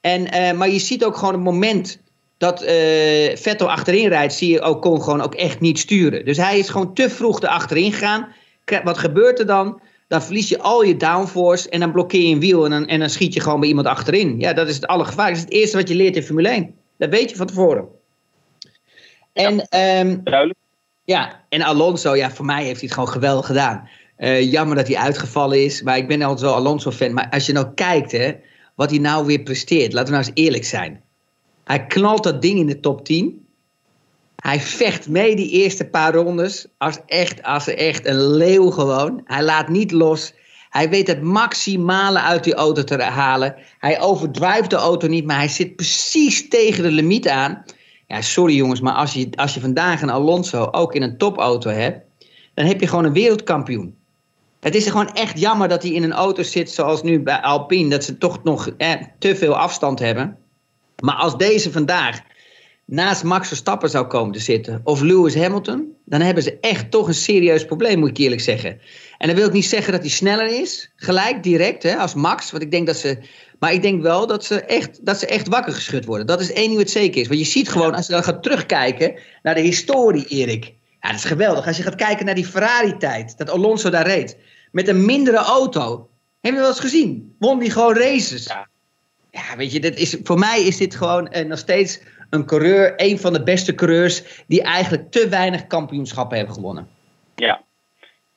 En, uh, maar je ziet ook gewoon het moment dat uh, Vettel achterin rijdt, zie je Ocon gewoon ook echt niet sturen. Dus hij is gewoon te vroeg erachterin gegaan. Wat gebeurt er dan? Dan verlies je al je downforce en dan blokkeer je een wiel en dan, en dan schiet je gewoon bij iemand achterin. Ja, dat is het allergevaarlijkste. Dat is het eerste wat je leert in Formule 1. Dat weet je van tevoren. En, ja, um, duidelijk. Ja, en Alonso, ja, voor mij heeft hij het gewoon geweldig gedaan. Uh, jammer dat hij uitgevallen is, maar ik ben altijd wel Alonso-fan. Maar als je nou kijkt, hè, wat hij nou weer presteert, laten we nou eens eerlijk zijn. Hij knalt dat ding in de top 10. Hij vecht mee die eerste paar rondes als echt, als echt een leeuw gewoon. Hij laat niet los. Hij weet het maximale uit die auto te halen. Hij overdrijft de auto niet, maar hij zit precies tegen de limiet aan. Ja, sorry jongens, maar als je, als je vandaag een Alonso ook in een topauto hebt, dan heb je gewoon een wereldkampioen. Het is gewoon echt jammer dat hij in een auto zit zoals nu bij Alpine, dat ze toch nog eh, te veel afstand hebben. Maar als deze vandaag naast Max Verstappen zou komen te zitten, of Lewis Hamilton, dan hebben ze echt toch een serieus probleem, moet ik eerlijk zeggen. En dan wil ik niet zeggen dat hij sneller is, gelijk direct, hè, als Max, want ik denk dat ze. Maar ik denk wel dat ze echt, dat ze echt wakker geschud worden. Dat is één ding wat zeker is. Want je ziet gewoon, als je dan gaat terugkijken naar de historie, Erik. Ja, dat is geweldig. Als je gaat kijken naar die Ferrari-tijd, dat Alonso daar reed. Met een mindere auto. Heb je wel eens gezien? Won die gewoon races. Ja. Ja, weet je, dit is, voor mij is dit gewoon eh, nog steeds een coureur, een van de beste coureurs die eigenlijk te weinig kampioenschappen hebben gewonnen. Ja,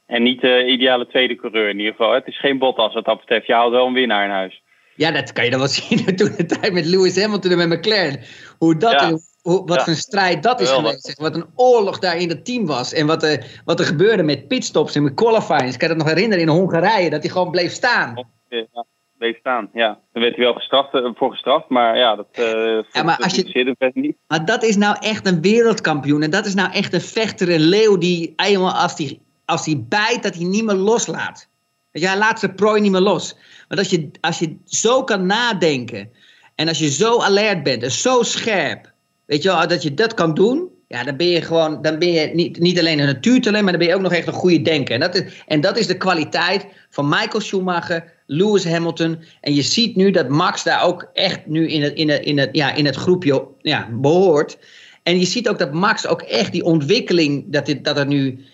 en niet de ideale tweede coureur in ieder geval. Het is geen Bottas wat dat betreft. Je haalt wel een winnaar in huis. Ja, dat kan je dan wel zien toen de tijd met Lewis Hamilton en met McLaren. Hoe dat, Ja. hoe, wat Ja. een strijd dat is geweest. zeg. Wat een oorlog daar in het team was. En wat, er wat er gebeurde met pitstops en met qualifying. Ik kan het nog herinneren in Hongarije, dat hij gewoon bleef staan. Ja, bleef staan. Ja, daar werd hij wel gestraft, eh, voor gestraft, maar ja, dat, eh Ja, maar als je- niet. Maar dat is nou echt een wereldkampioen. En dat is nou echt een vechter, een leeuw die eenmaal als die, als die bijt, dat hij niet meer loslaat. Je, hij laat zijn prooi niet meer los. Want als je, als je zo kan nadenken en als je zo alert bent en zo scherp, weet je wel, dat je dat kan doen, ja, dan ben je gewoon, dan ben je niet, niet alleen een natuurtalent, maar dan ben je ook nog echt een goede denker. En dat is, en dat is de kwaliteit van Michael Schumacher, Lewis Hamilton. En je ziet nu dat Max daar ook echt nu in het, in het, in het, ja, in het groepje ja, behoort. En je ziet ook dat Max ook echt die ontwikkeling, dat, dit, dat er nu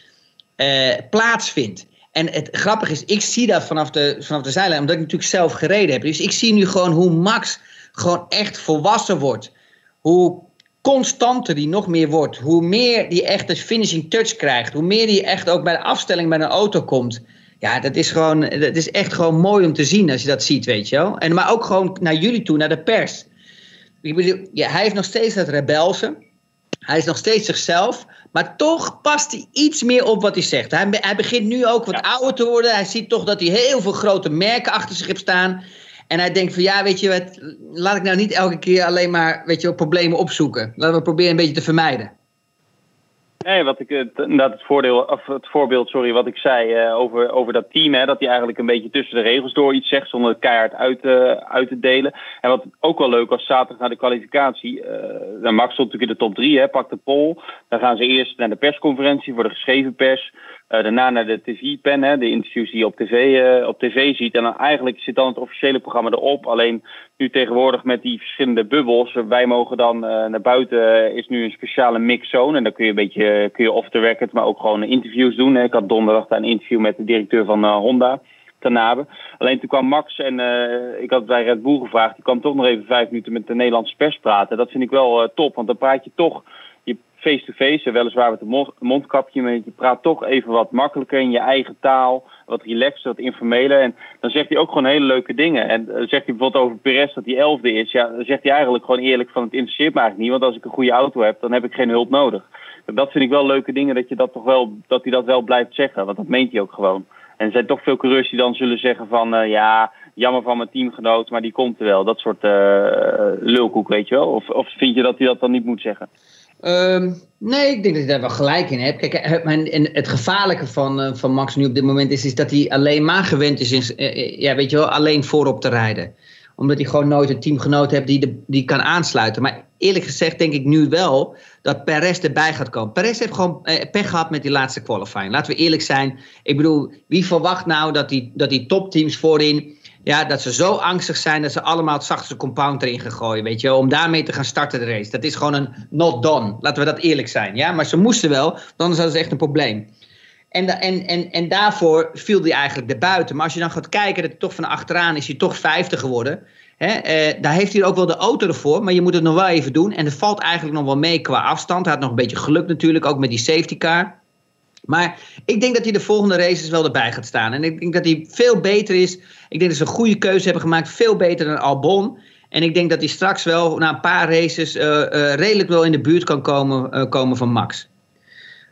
eh, plaatsvindt. En het grappige is, ik zie dat vanaf de, vanaf de zijlijn, omdat ik natuurlijk zelf gereden heb. Dus ik zie nu gewoon hoe Max gewoon echt volwassen wordt. Hoe constanter die nog meer wordt. Hoe meer die echt een finishing touch krijgt. Hoe meer die echt ook bij de afstelling bij een auto komt. Ja, dat is gewoon, dat is echt gewoon mooi om te zien als je dat ziet, weet je wel. En, maar ook gewoon naar jullie toe, naar de pers. Ik bedoel, ja, hij heeft nog steeds dat rebelse. Hij is nog steeds zichzelf. Maar toch past hij iets meer op wat hij zegt. Hij, hij begint nu ook wat ouder te worden. Hij ziet toch dat hij heel veel grote merken achter zich heeft staan. En hij denkt van ja, weet je laat ik nou niet elke keer alleen maar weet je, problemen opzoeken. Laten we proberen een beetje te vermijden. Nee, wat ik, inderdaad het, voordeel, of het voorbeeld sorry, wat ik zei uh, over, over dat team, hè, dat hij eigenlijk een beetje tussen de regels door iets zegt zonder het keihard uit, uh, uit te delen. En wat ook wel leuk was, zaterdag na de kwalificatie, uh, Max stond natuurlijk in de top drie, hè, pakt de pol. Dan gaan ze eerst naar de persconferentie voor de geschreven pers. Uh, daarna naar de tv-pen, hè, de interviews die je op tv, uh, op tv ziet. En dan eigenlijk zit dan het officiële programma erop. Alleen nu tegenwoordig met die verschillende bubbels. Wij mogen dan naar buiten, is nu een speciale mixzone. En dan kun je een beetje kun je off the record, maar ook gewoon interviews doen. Hè. Ik had donderdag daar een interview met de directeur van Honda. Tanabe. Alleen toen kwam Max en ik had bij Red Bull gevraagd. Die kwam toch nog even vijf minuten met de Nederlandse pers praten. Dat vind ik wel top, want dan praat je toch face-to-face, weliswaar met een mondkapje, maar je praat toch even wat makkelijker in je eigen taal, wat relaxter, wat informeler. En dan zegt hij ook gewoon hele leuke dingen. En dan zegt hij bijvoorbeeld over Perez dat hij elfde is. Ja, dan zegt hij eigenlijk gewoon eerlijk van het interesseert me eigenlijk niet, want als ik een goede auto heb, dan heb ik geen hulp nodig. Dat vind ik wel leuke dingen, dat, je dat, toch wel, dat hij dat wel blijft zeggen, want dat meent hij ook gewoon. En er zijn toch veel coureurs die dan zullen zeggen van, uh, ja, jammer van mijn teamgenoot, maar die komt er wel. Dat soort uh, lulkoek, weet je wel. Of, of vind je dat hij dat dan niet moet zeggen? Um, nee, ik denk dat je daar wel gelijk in hebt. Kijk, en het gevaarlijke van, uh, van Max nu op dit moment is, is dat hij alleen maar gewend is, in, ja, weet je wel, alleen voorop te rijden. Omdat hij gewoon nooit een teamgenoot heeft die, die kan aansluiten. Maar eerlijk gezegd denk ik nu wel dat Perez erbij gaat komen. Perez heeft gewoon pech gehad met die laatste qualifying. Laten we eerlijk zijn. Ik bedoel, wie verwacht nou dat die, dat die topteams voorin ja, dat ze zo angstig zijn dat ze allemaal het zachtste compound erin gaan gooien, weet je, om daarmee te gaan starten de race. Dat is gewoon een not done. Laten we dat eerlijk zijn, ja. Maar ze moesten wel, dan is dat echt een probleem. En, en, en, en daarvoor viel hij eigenlijk erbuiten. Maar als je dan gaat kijken, dat toch van achteraan is hij toch vijfde geworden. Hè, eh, daar heeft hij ook wel de auto ervoor, maar je moet het nog wel even doen. En er valt eigenlijk nog wel mee qua afstand. Hij had nog een beetje geluk natuurlijk, ook met die safety car. Maar ik denk dat hij de volgende races wel erbij gaat staan. En ik denk dat hij veel beter is. Ik denk dat ze een goede keuze hebben gemaakt. Veel beter dan Albon. En ik denk dat hij straks wel na een paar races uh, uh, redelijk wel in de buurt kan komen, uh, komen van Max.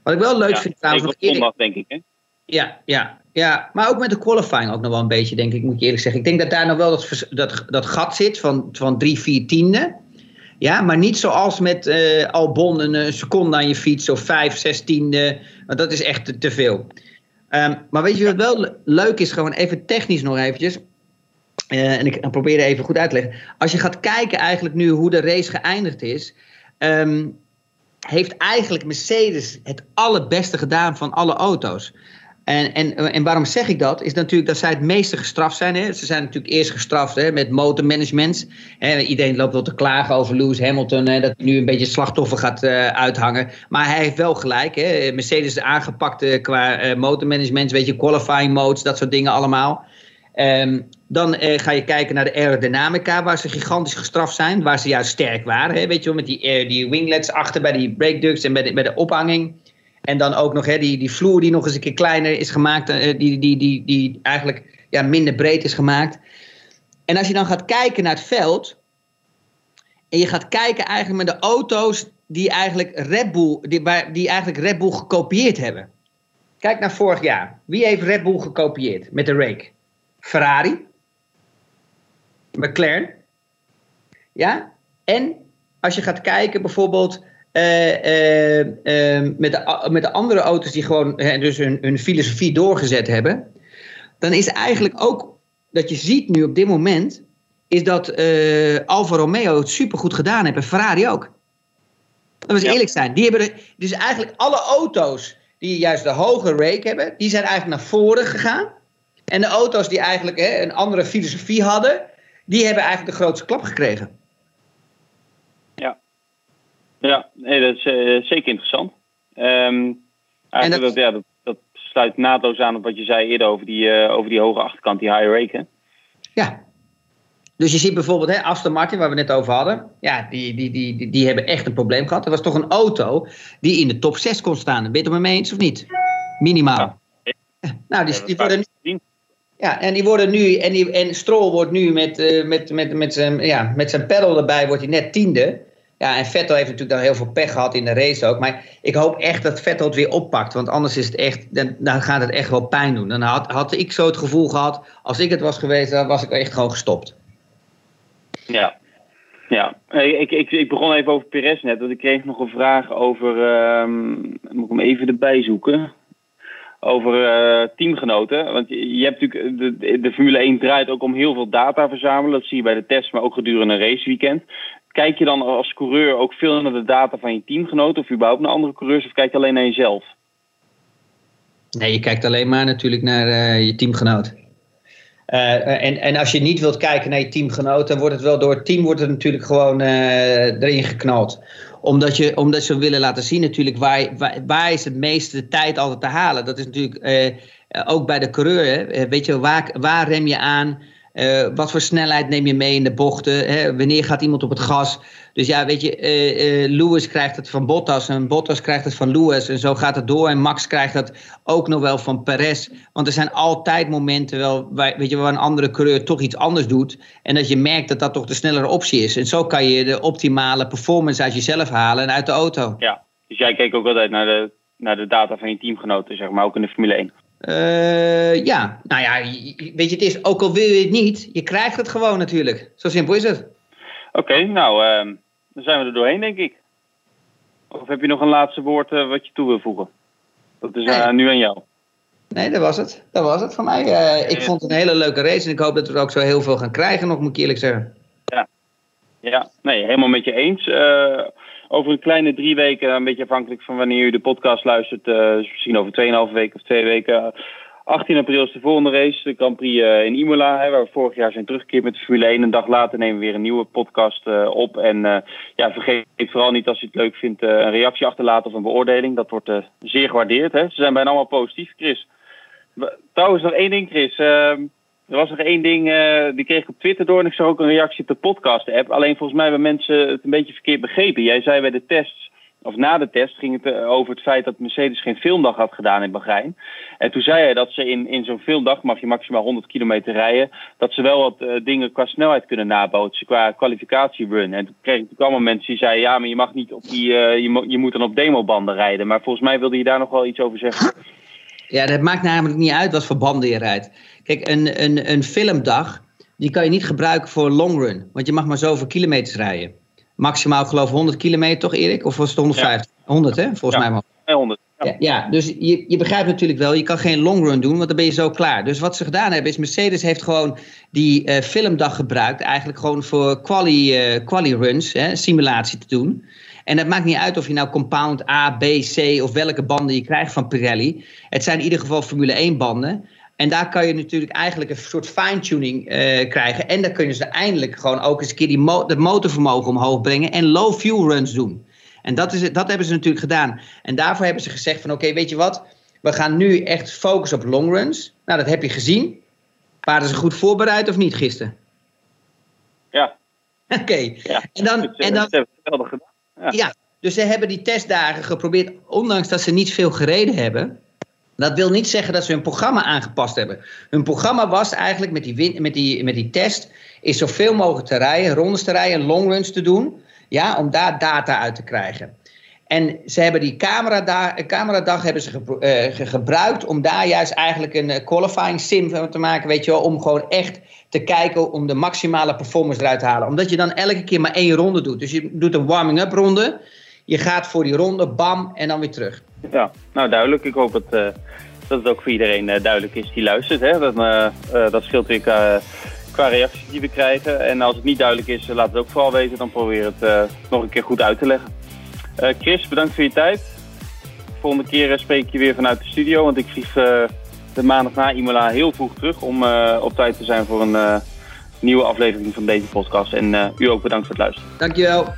Wat ik wel leuk ja, vind trouwens. Zondag, denk ik, hè? Ja, ja, ja, maar ook met de qualifying ook nog wel een beetje, denk ik, moet je eerlijk zeggen. Ik denk dat daar nog wel dat, dat, dat gat zit van, van drie, vier tiende. Ja, maar niet zoals met Albon een, een, seconde aan je fiets of vijf, zestiende. Want dat is echt te, veel. Um, maar weet je wat wel leuk is? Gewoon even technisch nog eventjes. Uh, en ik probeer even goed uit te leggen. Als je gaat kijken eigenlijk nu hoe de race geëindigd is. Um, heeft eigenlijk Mercedes het allerbeste gedaan van alle auto's. En, en, en waarom zeg ik dat? Is natuurlijk dat zij het meeste gestraft zijn. Hè? Ze zijn natuurlijk eerst gestraft hè, met motormanagement. Iedereen loopt wel te klagen over Lewis Hamilton. Hè, dat hij nu een beetje slachtoffer gaat uh, uithangen. Maar hij heeft wel gelijk. Hè? Mercedes is aangepakt uh, qua uh, motormanagement. Weet je, qualifying modes, dat soort dingen allemaal. Um, dan ga je kijken naar de aerodynamica, waar ze gigantisch gestraft zijn. Waar ze juist sterk waren. Hè? Weet je wel, met die, die winglets achter bij die brake ducts en bij de, bij de ophanging. En dan ook nog hè, die, die vloer die nog eens een keer kleiner is gemaakt. Uh, die, die, die, die eigenlijk ja, minder breed is gemaakt. En als je dan gaat kijken naar het veld. En je gaat kijken eigenlijk met de auto's die eigenlijk Red Bull, die, die eigenlijk Red Bull gekopieerd hebben. Kijk naar vorig jaar. Wie heeft Red Bull gekopieerd met de rake? Ferrari. McLaren. Ja? En als je gaat kijken bijvoorbeeld uh, uh, met, de, met de andere auto's die gewoon dus hun, hun filosofie doorgezet hebben, dan is eigenlijk ook dat je ziet nu op dit moment, is dat Alfa Romeo het supergoed gedaan heeft en Ferrari ook. Dat we ja. eerlijk zijn. Die hebben de, dus eigenlijk alle auto's die juist de hoge rake hebben, die zijn eigenlijk naar voren gegaan. En de auto's die eigenlijk hè, een andere filosofie hadden, die hebben eigenlijk de grootste klap gekregen. Ja, nee, dat is uh, zeker interessant. Um, eigenlijk dat, dat, ja, dat, dat, sluit naadloos aan op wat je zei eerder over die, uh, over die hoge achterkant, die high rake. Hè? Ja. Dus je ziet bijvoorbeeld hè, Aston Martin, waar we net over hadden. Ja, die, die, die, die, die hebben echt een probleem gehad. Er was toch een auto die in de top 6 kon staan. Ben je het er mee eens of niet? Minimaal. Ja. Nou, die, die worden nu Ja, en die worden nu, en, die, en Stroll wordt nu met, met, met, met, zijn, ja, met zijn pedal erbij, wordt hij net tiende. Ja, en Vettel heeft natuurlijk dan heel veel pech gehad in de race ook. Maar ik hoop echt dat Vettel het weer oppakt. Want anders is het echt, dan, gaat het echt wel pijn doen. Dan had, had ik zo het gevoel gehad, als ik het was geweest, dan was ik echt gewoon gestopt. Ja, ja. Ik, ik, ik begon even over Perez net. Want ik kreeg nog een vraag over, um, moet ik hem even erbij zoeken over uh, teamgenoten. Want je, je hebt natuurlijk, de, de, Formule 1 draait ook om heel veel data verzamelen. Dat zie je bij de test, maar ook gedurende een raceweekend. Kijk je dan als coureur ook veel naar de data van je teamgenoten of überhaupt naar andere coureurs of kijk je alleen naar jezelf? Nee, je kijkt alleen maar natuurlijk naar uh, je teamgenoot. Uh, en, en als je niet wilt kijken naar je teamgenoot, dan wordt het wel door het team wordt het natuurlijk gewoon erin geknald omdat, je, omdat ze willen laten zien natuurlijk waar, waar, waar is het meeste tijd altijd te halen. Dat is natuurlijk eh, ook bij de coureur. Eh, weet je, waar, waar rem je aan? Uh, wat voor snelheid neem je mee in de bochten? Hè? Wanneer gaat iemand op het gas? Dus ja, weet je, uh, uh, Lewis krijgt het van Bottas en Bottas krijgt het van Lewis. En zo gaat het door. En Max krijgt dat ook nog wel van Perez. Want er zijn altijd momenten wel, waar, weet je, waar een andere coureur toch iets anders doet. En dat je merkt dat dat toch de snellere optie is. En zo kan je de optimale performance uit jezelf halen en uit de auto. Ja, dus jij kijkt ook altijd naar de, naar de data van je teamgenoten, zeg maar, ook in de Formule 1. Uh, ja, nou ja, weet je, het is, ook al wil je het niet, je krijgt het gewoon natuurlijk. Zo simpel is het. Oké, okay, nou, uh, dan zijn we er doorheen, denk ik. Of heb je nog een laatste woord uh, wat je toe wil voegen? Dat is nee. nu aan jou. Nee, dat was het. Dat was het voor mij. ik vond het een hele leuke race en ik hoop dat we er ook zo heel veel gaan krijgen, nog moet ik eerlijk zeggen. Ja, ja nee, helemaal met je eens over een kleine drie weken, een beetje afhankelijk van wanneer u de podcast luistert, uh, misschien over 2,5 weken of twee weken. 18 april is de volgende race, de Grand Prix uh, in Imola, hè, waar we vorig jaar zijn teruggekeerd met de Formule 1. Een dag later nemen we weer een nieuwe podcast uh, op. En ja, vergeet vooral niet als u het leuk vindt een reactie achterlaten of een beoordeling. Dat wordt zeer gewaardeerd. Hè. Ze zijn bijna allemaal positief, Chris. Trouwens, nog één ding, Chris. Er was nog één ding, uh, die kreeg ik op Twitter door en ik zag ook een reactie op de podcast-app. Alleen volgens mij hebben mensen het een beetje verkeerd begrepen. Jij zei bij de tests, of na de test, ging het eh, over het feit dat Mercedes geen filmdag had gedaan in Bahrein. En toen zei hij dat ze in, in zo'n filmdag, mag je maximaal 100 kilometer rijden, dat ze wel wat uh, dingen qua snelheid kunnen nabootsen, qua kwalificatierun. En toen kreeg ik natuurlijk allemaal mensen die zeiden, ja, maar je mag niet op die, je, je moet dan op demobanden rijden. Maar volgens mij wilde je daar nog wel iets over zeggen. Ja, dat maakt namelijk niet uit wat voor banden je rijdt. Kijk, een, een, een filmdag, die kan je niet gebruiken voor long run. Want je mag maar zoveel kilometers rijden. Maximaal geloof 100 kilometer toch Erik? Of was het 150? Ja. 100 hè, volgens ja. mij maar. 100. Ja, ja, dus je, je begrijpt natuurlijk wel, je kan geen long run doen, want dan ben je zo klaar. Dus wat ze gedaan hebben is, Mercedes heeft gewoon die uh, filmdag gebruikt, eigenlijk gewoon voor quali, uh, quali runs, hè, simulatie te doen. En het maakt niet uit of je nou compound A, B, C of welke banden je krijgt van Pirelli. Het zijn in ieder geval Formule 1 banden. En daar kan je natuurlijk eigenlijk een soort fine-tuning uh, krijgen. En dan kunnen ze eindelijk gewoon ook eens een keer die mo het motorvermogen omhoog brengen. En low fuel runs doen. En dat, is, dat hebben ze natuurlijk gedaan. En daarvoor hebben ze gezegd van oké, okay, weet je wat? We gaan nu echt focussen op long runs. Nou, dat heb je gezien. Waren ze goed voorbereid of niet gisteren? Ja. Oké. Okay. Ja, en dan, het, en dan, het geweldig gedaan. Ja. dus ze hebben die testdagen geprobeerd, ondanks dat ze niet veel gereden hebben. Dat wil niet zeggen dat ze hun programma aangepast hebben. Hun programma was eigenlijk met die, met die, met die test, is zoveel mogelijk te rijden, rondes te rijden, longruns te doen, ja, om daar data uit te krijgen. En ze hebben die cameradag, cameradag hebben ze uh, gebruikt om daar juist eigenlijk een uh, qualifying sim van te maken, weet je wel, om gewoon echt te kijken om de maximale performance eruit te halen. Omdat je dan elke keer maar één ronde doet. Dus je doet een warming-up ronde, je gaat voor die ronde, bam, en dan weer terug. Ja, nou duidelijk. Ik hoop dat, uh, dat het ook voor iedereen duidelijk is die luistert. Hè? Dat, dat scheelt weer qua reacties die we krijgen. En als het niet duidelijk is, laat het ook vooral weten. Dan probeer het nog een keer goed uit te leggen. Uh, Chris, bedankt voor je tijd. Volgende keer spreek ik je weer vanuit de studio, want ik vlieg uh, de maandag na Imola heel vroeg terug om op tijd te zijn voor een nieuwe aflevering van deze podcast. En u ook bedankt voor het luisteren. Dankjewel.